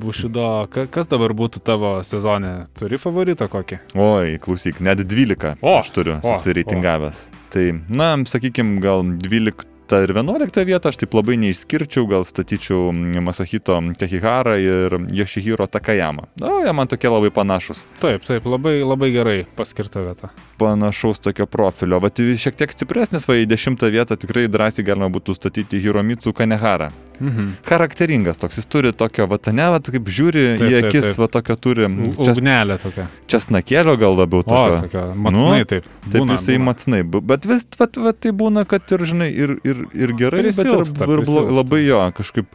Bušido, ka, kas dabar būtų tavo sezone? Turi favoritą kokį? Oi, klausyk, net 12 O, aš turiu susireitingavęs. Tai, na, sakykime, gal 12 ir 11 vietą aš taip labai neišskirčiau, gal statyčiau mm, Masahito Kehiharą ir Yoshihiro Takayama. Na, jie man tokie labai panašus. Taip, taip, labai, labai gerai paskirta vieta. Panašaus tokio profilio. Vat šiek tiek stipresnis, va į 10 vietą tikrai drąsiai galima būtų statyti Hiromitsu Kanehara. Mhm. Charakteringas toks, jis turi tokio, va, ne, va, kaip žiūri Taip, į taip, akis, taip. va, tokio turi Ugnelė tokia. česnakėlio gal labiau O, tokio. Matsnai taip. Taip Būna, jisai būna. matsnai, bet vis vat, vat, tai būna, kad ir, žinai, ir, ir, ir gerai, bet ir, Prisilpsta, ir prisilpsta. labai jo, kažkaip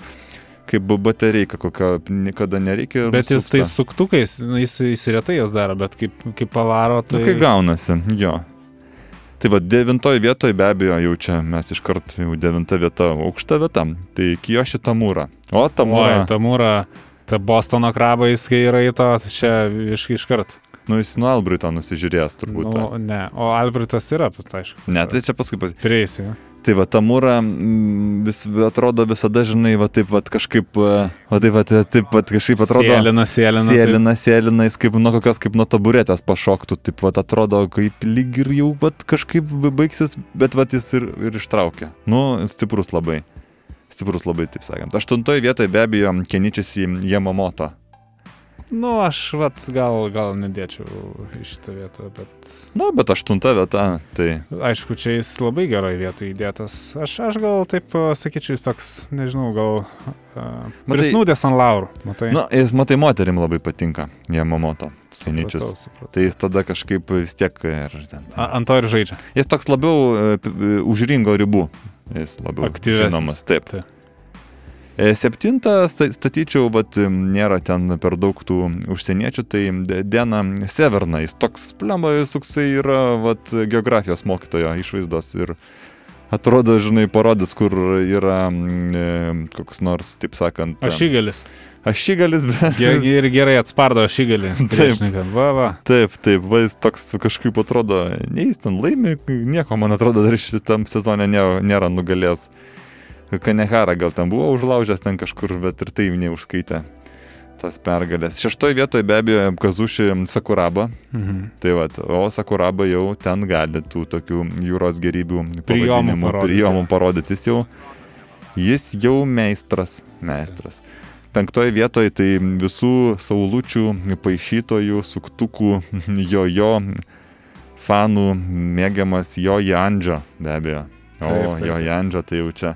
kaip batereika, kokio niekada nereikia. Bet jis tai nusilpsta. suktukais, nu, jis, jis retai jas daro, bet kaip, kaip pavaro, Tai... tai... Nu, kai gaunasi, jo. Tai va, devintoje vietoje be abejo jau čia mes iškart jau devinta vieta, aukšta vieta. Tai Kijoši Tamūra. O Oi, Tamūra, ta... Tamūra, ta Bostono krabais, kai yra į to, čia iš, iškart. Nu jis nuo Albrito nusižiūrės turbūt. Nu, Nu, ne, o Albertas yra, aišku. ne, tai čia paskui pas... Prieisi. Tai va, Tamūra mm, vis, atrodo visada, žinai, va taip va kažkaip, e, va taip va, taip va kažkaip atrodo. Sėlina, sėlina. taip. Sėlina, sėlina, jis kaip nuo kokios, kaip nuo taburetės pašoktų, taip pat atrodo, kaip lyg ir jau vat, kažkaip baigsis, bet vat jis ir, ir ištraukia. Nu, stiprus labai. Stiprus labai, taip sakant. Aštuntoje vietoje be abejo Keničias į Yamamoto. Nu, aš vat, gal, gal nedėčiau į šitą vietą, bet Nu, bet aštunta vieta, tai aišku, čia jis labai gerai vietoj įdėtas. Aš, aš gal taip sakyčiau, jis toks, nežinau, gal uh, prisnūdęs ant laurų. Matai? Na, jis, matai, moterim labai patinka. Keničias. Supratau, supratau. Tai jis tada kažkaip vis tiek ir ten. A, ant to ir žaidžia. Jis toks labiau e, už ringo ribų. Jis labiau Aktyvesnis. žinomas. Taip. Taip. E, Septintą sta- statyčiau, bet nėra ten per daug tų užsieniečių, tai Dena Severna, jis toks plemba, jis toksai yra vat, geografijos mokytojo išvaizdos ir atrodo, žinai, parodys, kur yra e, koks nors, taip sakant, Ašigalis. ašigalis, bet... Jie ir gerai atspardo ašigalį. Taip. Va, va. Taip, taip, va, jis toks kažkaip atrodo, nei jis ten laimi, nieko, man atrodo, dar šitam sezone nėra, nėra nugalės. Kanehara gal ten buvo užlaužęs ten kažkur, bet ir tai neužskaitė tas pergalės. Šeštoje vietoje be abejo Kazuši Sakuraba, Mhm. tai va, o Sakuraba jau ten gali tų tokių jūros gerybių Prijomų parodyti. parodyti. Jis jau, jis jau meistras, meistras. Penktoje vietoje tai visų saulučių, paaišytojų, suktukų, jojo fanų mėgiamas Joji Andžio, be abejo. O, Taip, taip, taip. Andžio tai jau čia,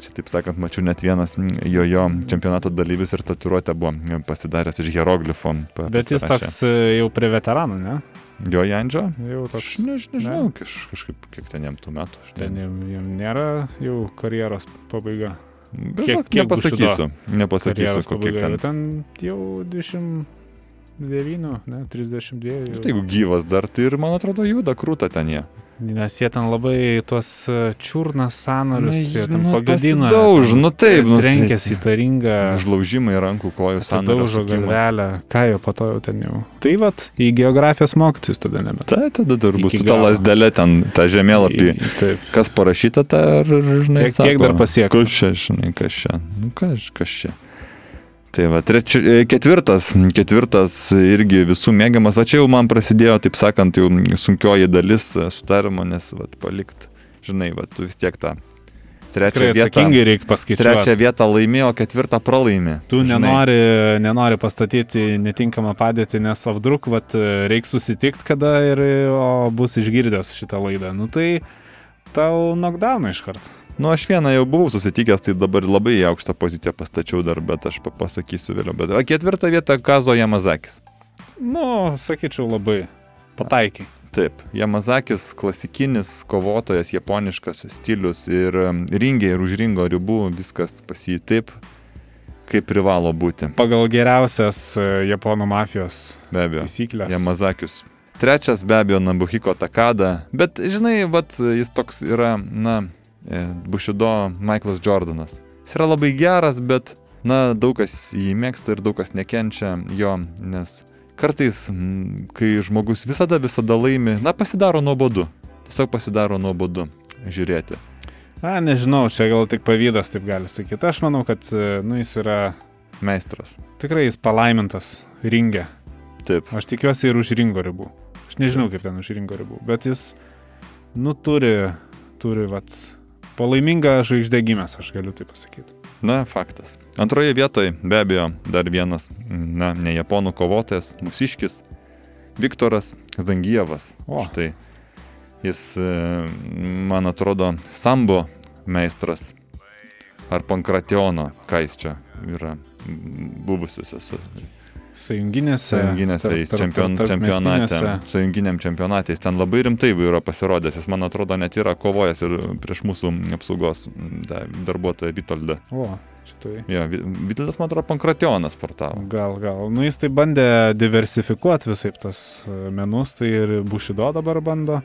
čia taip sakant, mačiau net vienas jojo čempionato dalyvis ir tatuiruotę buvo pasidaręs iš hieroglifo. Bet jis toks e, jau prie veteranų, ne? Joji Andžio? Jau Aš toks. než, nežinau, kaž, kažkaip kiek ten jam tų metų. Aš Ten ne, jam, jam nėra jau karjeros pabaiga. Bet kiek- kiek nepasakysiu. Nepasakysiu, kokie ten. jau Ten jau 29, ne, 32. Bet Jau. jeigu gyvas dar, tai ir man atrodo juda krūta ten jie. Nes jie ten labai tuos e, čiurnas sanarius, jie ten nu, pagadina. pasidauž, nu taip, nu, Trenkėsi į tą ringą. Užlaužimai rankų, kojų Sadaužo sąnarių. galvelę, ką jau po to jau ten jau. Tai vad, į geografijos mokytojus tada nebe. Tai tada Iki su ta lasdelė ten, tą žemėlapį. Taip. Kas parašyta, tai ar, žinai, Kiek- kiek dar pasiekta? Kas čia, žinai, kas čia. Nu, kas, kas čia. Tai va, treči, e, ketvirtas, ketvirtas irgi visų mėgiamas, va čia jau man prasidėjo, taip sakant, jau sunkioji dalis sutarimo, nes, va, palikt, žinai, va, tu vis tiek tą trečią Tikrai vietą, reikia trečią paskaičiuoti. vietą laimėjo, ketvirtą pralaimė. Tu žinai. nenori, nenori pastatyti netinkamą padėtį, nes avdruk, vat, reiks susitikti kada ir o, bus išgirdęs šitą laidą. Nu tai tau knockdown iš karto. Nu, aš vieną jau buvau susitikęs, tai dabar labai aukštą poziciją pastačiau dar, bet aš pa- pasakysiu vėliau. Bet a, ketvirtą vietą Kazo Yamazakis. Nu, sakyčiau, labai pataikiai. Taip, Yamazakis klasikinis kovotojas, japoniškas stilius ir ringiai ir už ringo ribų viskas pas jį taip, kaip privalo būti. Pagal geriausias e, japonų mafijos Be abejo. taisyklės. Yamazakius. Trečias be abejo Nabuhiko Takada, bet žinai, vat, jis toks yra, na, e, Bushido Michaelas Jordanas. Jis yra labai geras, bet, na, daug kas jį mėgsta ir daug kas nekenčia jo, nes kartais, kai žmogus visada, visada laimi, na, pasidaro nuobodu. Tiesiog pasidaro nuobodu žiūrėti. Na, nežinau, čia gal tik pavydas, taip gali sakyti. Aš manau, kad, e, nu, jis yra Meistras. tikrai jis palaimintas ringė. Taip. Aš tikiuosi ir už ringo ribų. Aš nežinau, kaip ten už ringo ribų, bet jis, nu, turi, turi, vat, palaimingą žvaigždę gimęs, aš galiu tai pasakyti. Na, faktas. Antroje vietoje be abejo dar vienas, na, ne japonų kovotojas, mūsiškis, Viktoras Zangievas. O. Štai. Jis, e, man atrodo, sambo meistras. Ar pankrationo, ką jis čia yra buvusiuose Sąjunginėse. sąjunginėse, jis čempion, čempionate, sąjunginiam čempionate, jis ten labai rimtai yra pasirodęs, jis man atrodo net yra kovojęs ir prieš mūsų apsaugos tą darbuotoją Vitoldą. O, šitai. Jo, Vi- Vitoldas, man atrodo, pankrationas sportavo. Gal, gal. Nu, jis tai bandė diversifikuoti visai tas e, menus, tai ir Bushido dabar bando.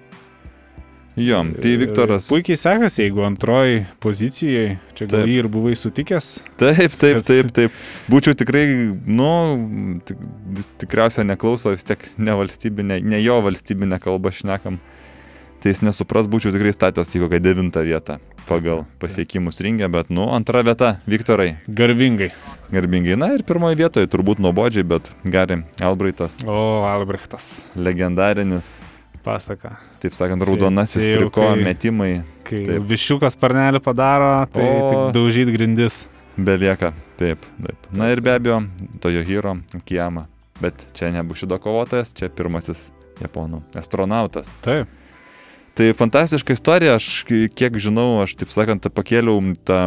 Jo, tai Viktoras. Puikiai sekasi, jeigu antroji pozicijoje, čia gal jį ir buvai sutikęs. Taip, taip, taip, taip. Būčiau tikrai, nu, tik, tikriausiai neklauso, vis tiek ne valstybinė, ne jo valstybinė kalba šnekam. Tai jis nesupras, būčiau tikrai statęs į kokią devintą vietą pagal pasiekimus ringę, bet, nu, antra vieta, Viktorai, Garbingai. garbingai. Na ir pirmoje vietoje, turbūt nuobodžiai, bet Gari Albraitas, O, Albrechtas. legendarinis, Pasaka. taip sakant, raudonasis čia jau triko kai- metimai, Kai Taip. višiukas parnelį padaro, tai O. tik daužyt grindis. Belieka, taip, taip. Na ir be abejo, Tojohiro Kiyama. Bet čia ne Bushido kovotojas, čia pirmasis japonų astronautas. Taip. Tai fantastiška istorija, aš ki- kiek žinau, aš taip sakant, pakėliau tą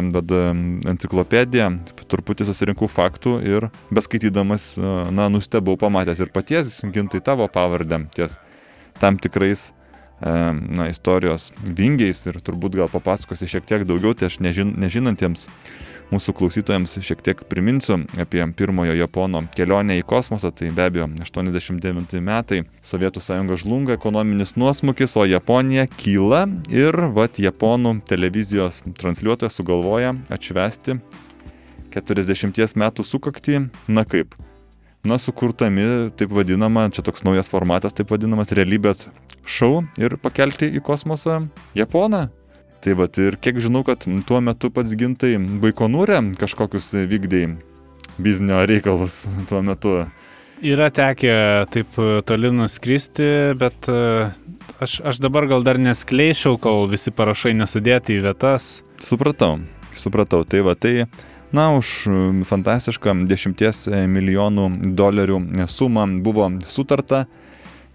enciklopediją, truputį susirinkau faktų ir beskaitydamas, na, nustebau pamatęs ir paties gintai tavo pavardę ties tam tikrais na, istorijos vingiais ir turbūt gal papasakosi šiek tiek daugiau, tai aš nežin, nežinantiems mūsų klausytojams šiek tiek priminsiu apie pirmojo Japono kelionę į kosmosą. Tai be abejo 89 metai, Sovietų sąjunga žlunga, ekonominis nuosmukis, o Japonija kyla ir vat Japonų televizijos transliuotojas sugalvoja atšvesti 40 metų sukaktį, na kaip, na, sukurtami, taip vadinama, čia toks naujas formatas, taip vadinamas realybės šou ir pakelti į kosmosą Japoną. Tai va, ir kiek žinau, kad tuo metu pats gintai Baikonūrė kažkokius vykdėjai biznio reikalus tuo metu. Yra tekę taip toli nuskristi, bet e, aš, aš dabar gal dar neskleičiau, kol visi parašai nesudėti į vietas. Supratau, supratau. Tai va, tai Na, už fantastišką 10 milijonų dolerių sumą buvo sutarta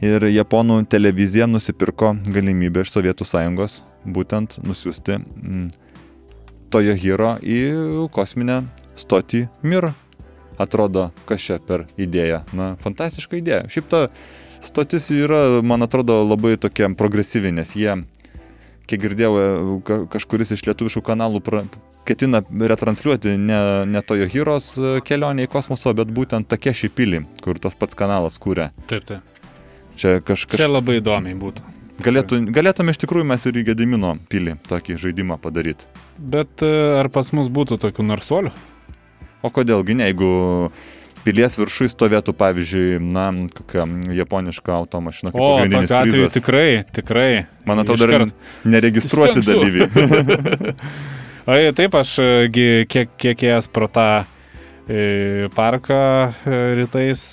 ir japonų televizija nusipirko galimybę iš Sovietų sąjungos būtent nusiųsti mm, Toyohiro į kosminę stotį Mir. Atrodo, kas čia per idėją. Na, fantastiška idėja. Šiaip ta stotis yra, man atrodo, labai tokia progresyvi, nes jie kiek girdėjau, kažkuris iš lietuviškų kanalų pra, ketina retransliuoti ne, ne Tojo Hyros e, kelionę į kosmoso, bet būtent Takeshi pilį, kur tas pats kanalas kūrė. Taip, taip. Čia kažkas. Čia labai įdomiai būtų. Galėtų, galėtume iš tikrųjų mes ir į Gedimino pilį tokį žaidimą padaryti. Bet e, ar pas mus būtų tokių narsuolių? O kodėlgi ne, jeigu pilies viršui stovėtų, pavyzdžiui, na, kokia japoniška automašina. O, tokiu atveju tikrai, tikrai. Man atrodo, dar neregistruoti dalyviai. O taip, aš e, kiek, kiek ėjęs pro tą e, parką e, rytais,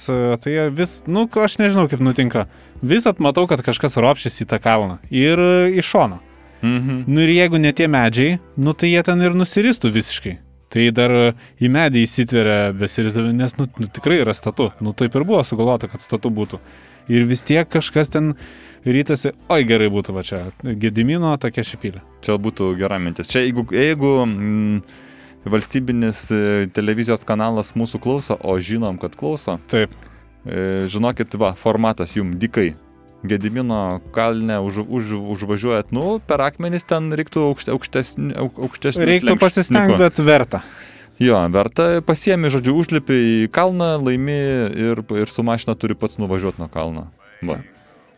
tai vis, nu, aš nežinau kaip nutinka. Vis atmatau, kad kažkas ropšys į tą kalną ir iš šono. Mhm. Nu ir jeigu ne tie medžiai, nu tai jie ten ir nusiristų visiškai. Tai dar į medį įsitveria besirizdami, nes nu, nu, tikrai yra statu. Nu taip ir buvo sugalvota, kad statu būtų. Ir vis tiek kažkas ten rytasi, oi gerai būtų va čia, Gedimino tokia šipylė. Čia būtų gera mintis. Čia jeigu, jeigu mm, valstybinis e, televizijos kanalas mūsų klauso, o žinom, kad klauso. Taip. E, žinokit, va, formatas jum dikai. Gedimino kalne už, už, užvažiuojat, nu, per akmenis ten reiktų aukšte, aukštesnį. aukštesnį reiktų pasistengti, bet verta. Jo, verta, pasiemi, žodžiu, užlipi į kalną, laimi ir, ir su mašina turi pats nuvažiuoti nuo kalno. Va.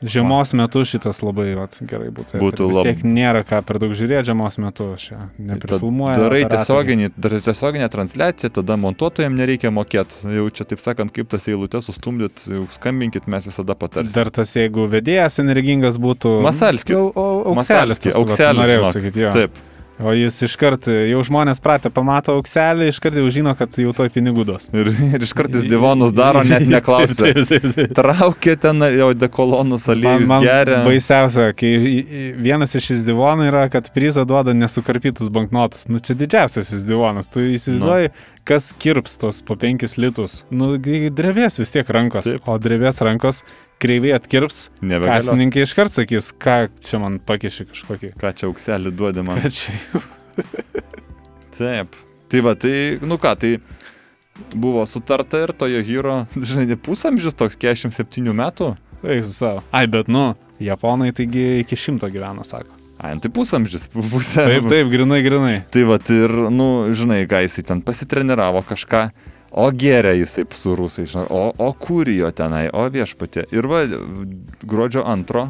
Žiemos metu šitas labai vat, gerai būtų. Būtų labai. Tiek nėra ką per daug žiūrėti žiemos metu, aš neprifilmuoju. Darai tiesioginį, tiesioginę transliaciją, tada montuotojams nereikia mokėti. Jau čia taip sakant, kaip tas eilutes sustumdyt, skambinkit, mes visada patarsime. Dar tas, jeigu vedėjas energingas būtų. Masalskis. Aukselis. Aukselis. Norėjau sakyti, jo. Taip. O jis iškart, jau žmonės pratę, pamato aukselį, iškart jau žino, kad jau toj pinigų duos. Ir, ir iškart jis divonus daro, net neklausia. Traukia ten jau dekolonus aliejus man, man geria. Baisiausia, kai vienas iš šis divonų yra, kad prizą duoda nesukarpytus banknotus. Nu čia didžiausias šis divonas. Tu įsivaizduoji, nu. Kas kirps tos po penkis litus. Nu, drevės vis tiek rankos. Taip. O drevės rankos kreiviai atkirps, kasininkai iškart sakys, ką čia man pakiši kažkokį. Ką čia aukselį duodi man. Ką čia jau. Taip. Tai va, tai, nu ką, tai buvo sutarta ir tojo hyro, žinai, pusamžis toks 47 metų. Eik savo. Ai, bet nu, japonai taigi iki šimto gyvena, sako. Ai, nu, tai pusamžis, pusė. Taip, taip, grinai, grinai. Tai va, ir, nu, žinai, ką jisai ten pasitreniravo kažką. O geria jisai su rusais, žinai, o, o kur jo tenai, o viešpatė. Ir va, gruodžio antro,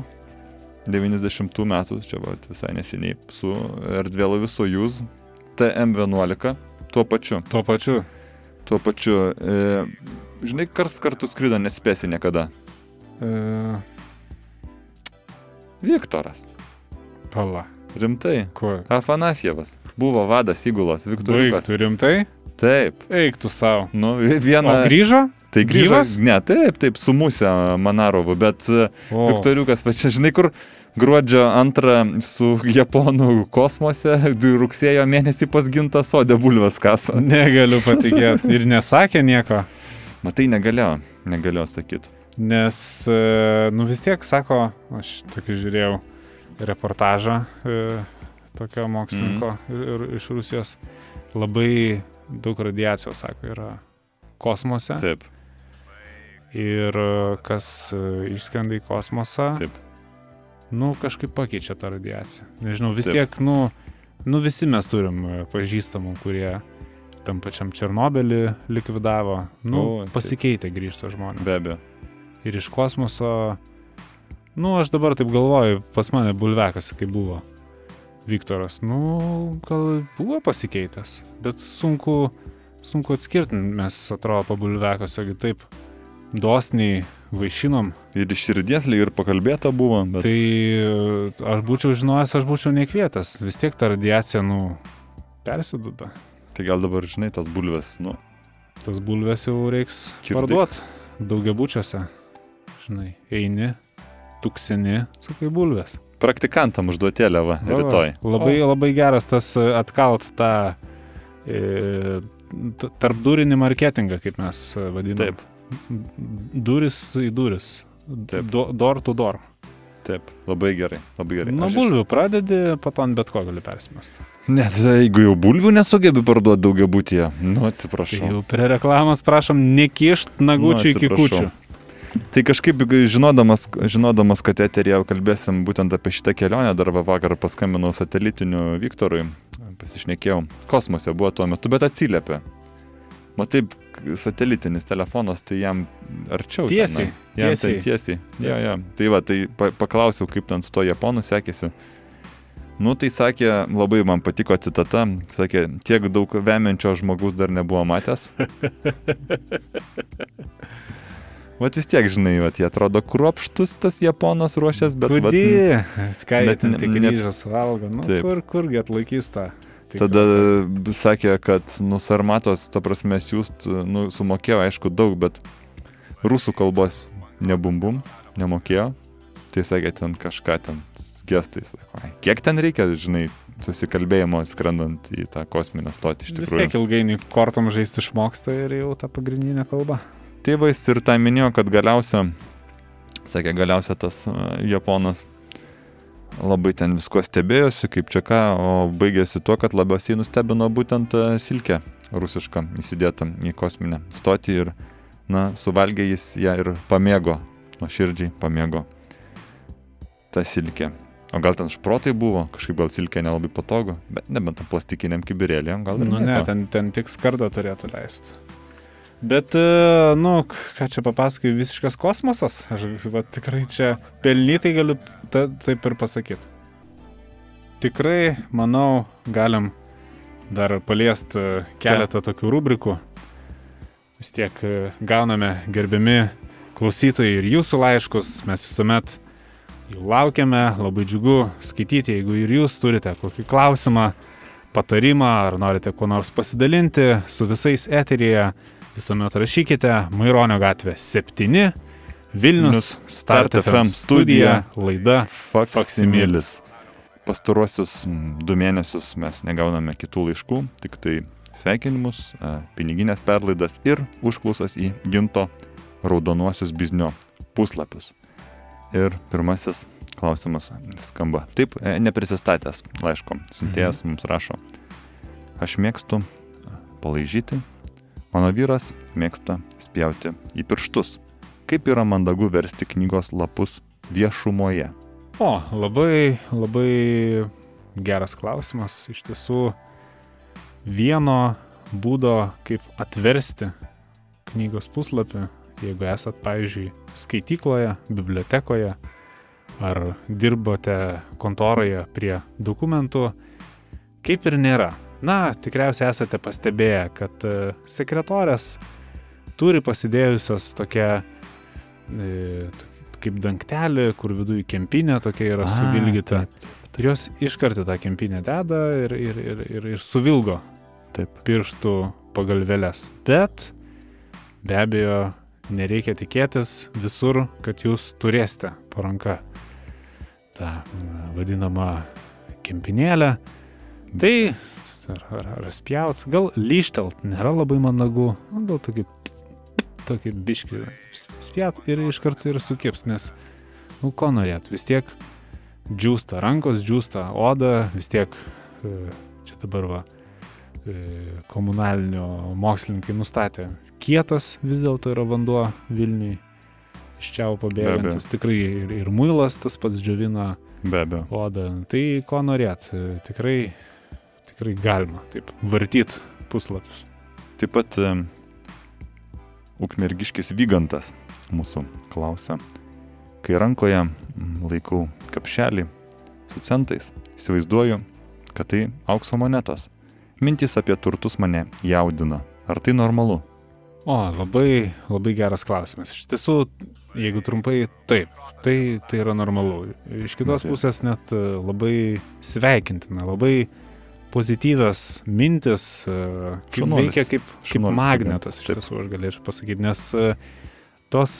90 metų, čia va, visai neseniai, su erdvėlaviu Sojuz TM11, tuo pačiu. Tuo pačiu. Tuo pačiu. E, žinai, kars kartu skrido, nespėsi niekada. E... Viktoras. Pala. Rimtai. Kuo? Afanasjevas. Buvo vadas įgulos. Viktoriukas. Tu rimtai? Taip. Eik tu savo. Nu, vieną. O grįžo? Tai grįžo. Gyvas? Ne, taip, taip, su musė Manarovu, bet o. Viktoriukas, va čia žinai, kur gruodžio antrą su Japonų kosmose, rugsėjo mėnesį pas gintą sodę bulvės kasą. Negaliu patikėti. Ir nesakė nieko. Matai, negalėjo, negalėjo sakyti. Nes, e, nu vis tiek, sako, aš tokį žiūrėjau reportažą e, tokio mokslininko mm. ir, ir iš Rusijos. Labai daug radiacijos, sako, yra kosmose. Taip. Ir kas e, išskrenda į kosmosą, Taip. nu kažkaip pakeičia tą radiaciją. Nežinau, vis Taip. tiek, nu, nu visi mes turim e, pažįstamų, kurie tam pačiam Černobylį likvidavo. Nu, O, pasikeitė grįžta žmonės. Be abejo. Ir iš kosmoso, nu, aš dabar taip galvoju, pas mane bulvekas, kai buvo Viktoras, nu, gal buvo pasikeitęs, bet sunku, sunku atskirti, mes atrodo po bulvekas, jeigu taip dosniai vaišinom, Ir iš širdies lyg ir pakalbėta buvo, bet tai e, aš būčiau žinojęs, aš būčiau nekvietęs, vis tiek ta radiacija, nu, persiduda. tai gal dabar, žinai, tas bulves, nu, Tas bulves jau reiks parduoti daugiabučiuose. Žinai, eini, tukseni, sakai bulves. praktikantam užduotėlė va, Va, rytoj. Labai, labai geras tas e, atkalt tą e, t- tarpdūrinį marketingą, kaip mes e, vadiname. Taip, Duris į duris. Taip. Do, door to door. taip, labai gerai, labai gerai. Nuo Aš iš- bulvių pradedi, po to ant bet ko gali persimesti. Net jeigu jau bulvių nesugebi parduoti daugia būtyje, nu Tai atsiprašau. jau prie reklamos prašom nekišt nagučių iki atsiprašau. kučių. Tai kažkaip žinodamas, žinodamas kad eterija kalbėsim būtent apie šitą kelionę, dar va vakar paskambinau satelitiniu Viktorui, pasišnekėjau, kosmose buvo tuo metu, bet atsiliepė. Matai, satelitinis telefonas, tai jam arčiau. Tiesiai, tenai. Jam tiesiai. ten tiesiai. Jo, jo. Tai va, tai pa, paklausiau, kaip ten su to japonu sekėsi. Nu, tai sakė, labai man patiko citata, sakė, tiek daug vemiančio žmogus dar nebuvo matęs. Vat vis tiek, žinai, vat, jie atrodo kruopštus tas japonas ruošęs, bet... ten ne- tik ryžas valgo, nu, Taip. kur, kurgi atlaikys tą. Tada sakė, kad, nu, sarmatos, ta prasme, siūst, nu, sumokėjo, aišku, daug, bet rusų kalbos nebumbum, nemokėjo. Tai sakė, ten kažką ten gestais. "Ai, Kiek ten reikia, žinai, susikalbėjimo skrendant į tą kosminę stotį iš Vis tikrųjų. tiek ilgainiui kortom žaisti išmoksta ir jau ta pagrindinė kalba. Tėvais ir tą minėjo, kad galiausia, sakė, galiausia tas a, japonas labai ten visko stebėjosi, kaip čia ką, o baigėsi tuo, kad labiausiai nustebino būtent a, silkę rusišką įsidėtą į kosminę stotį ir, na, suvalgė jis ją ir pamėgo, nuoširdžiai pamėgo tą silkę. O gal ten šprotai buvo, kažkaip gal silkė nelabai patogu, bet nebent tam plastikiniam kibirėlėm, gal ir Nu ne, ten, ten tik skardą turėtų leisti. Bet, e, nu, ką čia papasakai, visiškas kosmosas. Aš va, tikrai čia pelnytai galiu ta, taip ir pasakyti. Tikrai, manau, galim dar paliesti e, keletą tokių rubrikų. Vis tiek e, gauname gerbiami klausytojai ir jūsų laiškus. Mes visuomet jų laukiame, labai džiugu skaityti, jeigu ir jūs turite kokį klausimą patarimą ar norite kuo nors pasidalinti su visais eteryje, visuomet rašykite Maironio gatvė 7, Vilnius, Start FM studija, laida. Faksimilis. Pastaruosius du mėnesius mes negauname kitų laiškų, tik tai sveikinimus, e, piniginės perlaidas ir užklausas į ginto raudonuosius biznio puslapius. Ir pirmasis klausimas skamba. Taip, e, neprisistatęs laiško. Siuntėjas mums rašo. Aš mėgstu palaižyti, mano vyras mėgsta spjauti į pirštus. Kaip yra mandagu versti knygos lapus viešumoje? O, labai, labai geras klausimas. Iš tiesų, vieno būdo, kaip atversti knygos puslapį, jeigu esat, pavyzdžiui, skaitykloje, bibliotekoje ar dirbote kontoroje prie dokumentų, kaip ir nėra. Na, tikriausiai esate pastebėję, kad e, sekretorės turi pasidėjusios tokią e, kaip dangtelį, kur viduje kempinė tokia yra A, suvilgyta. taip, Ir jos iškart į tą kempinę deda ir, ir, ir, ir, ir suvilgo Taip. pirštų pagalvelės. Bet be abejo, nereikia tikėtis visur, kad jūs turėsite po ranka tą na, vadinamą kempinėlę. Tai ar, ar, ar spjaut, gal lyštelt nėra labai mandagu, nu, gal tokį, tokį biškį spjaut ir iš karto ir sukips, nes, nu, ko norėt, vis tiek džiūsta rankos, džiūsta oda, vis tiek e, čia dabar va e, komunalinio mokslininkai nustatė, kietas vis dėlto yra vanduo Vilniui iš čia pabėgantis. Tikrai ir, ir muilas tas pats džiovina Be abejo. odą. Tai ko norėt, e, tikrai, tikrai galima taip vartyt puslapius. Taip pat e, ukmergiškis Vygantas mūsų klausia, kai rankoje laikau kapšelį su centais, įsivaizduoju, kad tai aukso monetos. Mintys apie turtus mane jaudina. Ar tai normalu? O, labai, labai geras klausimas. Iš tiesų, jeigu trumpai, taip, tai, tai yra normalu. Iš kitos pusės net e, labai sveikintina, labai pozityvios mintis, e, kaip Šaunuolis. veikia kaip, kaip Šaunuolis magnetas, iš tiesų, aš galėčiau pasakyti, nes e, tos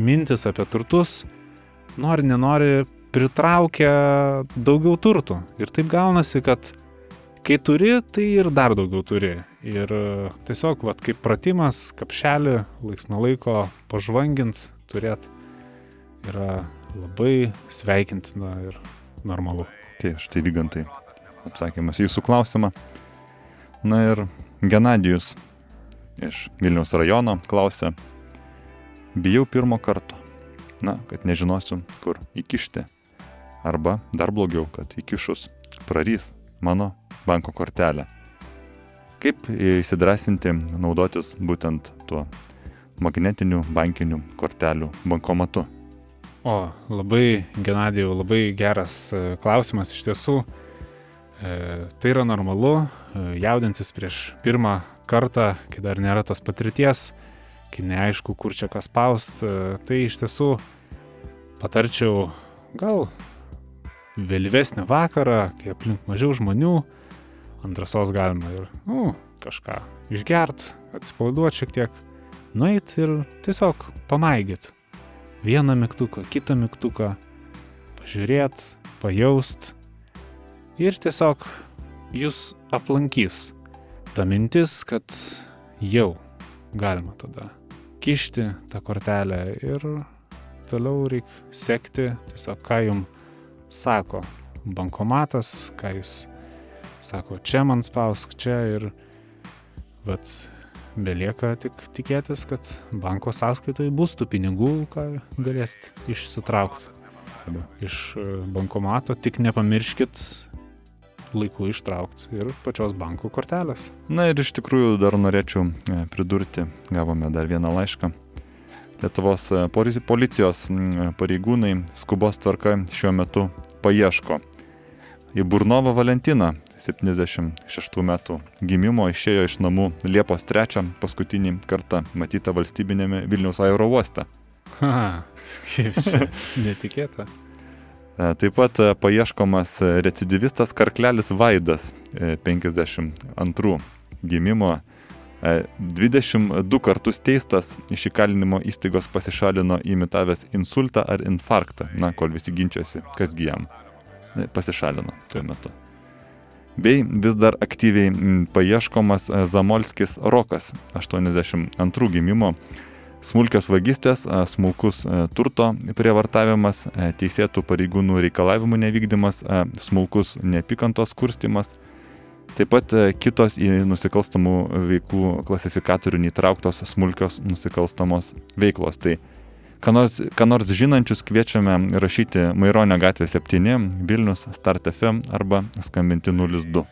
mintis apie turtus, nori, nenori, pritraukia daugiau turtų. Ir taip gaunasi, kad kai turi, tai ir dar daugiau turi. Ir e, tiesiog, vat, kaip pratimas, kapšelį, laiks nuo laiko pažvangint, turėt, yra labai sveikintina ir normalu. Tai štai Vygantai atsakymas į jūsų klausimą. Na ir Genadijus iš Vilniaus rajono klausia, bijau pirmo karto. Na, kad nežinosiu, kur įkišti. Arba dar blogiau, kad įkišus prarys mano banko kortelę. Kaip įsidrasinti naudotis būtent tuo magnetiniu bankiniu kortelių bankomatu? O, labai, Genadijau, labai geras e, klausimas iš tiesų. E, tai yra normalu, e, jaudintis prieš pirmą kartą, kai dar nėra tos patirties, kai neaišku, kur čia kas paust. E, tai iš tiesų patarčiau gal vėlyvesnį vakarą, kai aplink mažiau žmonių, ant drąsos galima ir nu, kažką išgert, atsipalaiduoti šiek tiek, nueit ir tiesiog pamaigit. Vieną mygtuką, kitą mygtuką, pažiūrėt, pajaust ir tiesiog jūs aplankys. Ta mintis, kad jau galima tada kišti tą kortelę ir toliau reikia sekti tiesiog ką jum sako bankomatas, ką jis sako, čia man spausk, čia ir vat belieka tik tikėtis, kad banko sąskaitoje bus tų pinigų, ką galėsit išsitraukti iš bankomato, tik nepamirškit laiku ištraukti ir pačios banko kortelės. Na ir iš tikrųjų dar norėčiau e, pridurti, gavome dar vieną laišką. Lietuvos e, poli- policijos mm, pareigūnai skubos tvarka šiuo metu paieško. Į Burnovą Valentiną 76 metų gimimo išėjo iš namų Liepos 3 paskutinį kartą matyta valstybinėme Vilniaus aerouoste. Ha, kaip čia netikėta. E, Taip pat e, paieškomas recidivistas Karklelis Vaidas, e, 52 gimimo, e, 22 kartus teistas iš įkalinimo įstaigos pasišalino imitavęs insultą ar infarktą, na, kol visi ginčiosi, kasgi jam pasišalino tuo metu. Bei vis dar aktyviai paieškomas Zamolskis Rokas, 82 gimimo, smulkios vagystės, smulkus turto prievartavimas, teisėtų pareigūnų reikalavimų nevykdymas, smulkus neapykantos kurstimas, taip pat kitos į nusikalstamų veikų klasifikatorių neįtrauktos smulkios nusikalstamos veiklos. Tai ką nors, ką nors žinančius kviečiame rašyti Maironio gatvė 7, Vilnius, Start FM arba skambinti 02.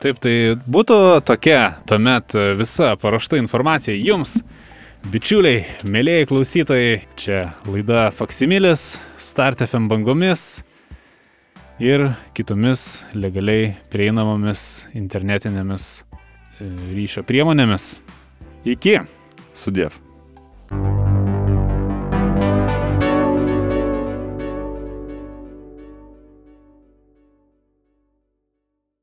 Taip, tai būtų tokia tuomet visa paruošta informacija jums, bičiuliai, mėlyjei klausytojai. Čia laida Faksimilis, Start FM bangomis ir kitomis legaliai prieinamomis internetinėmis e, ryšio priemonėmis. Iki. Sudėv.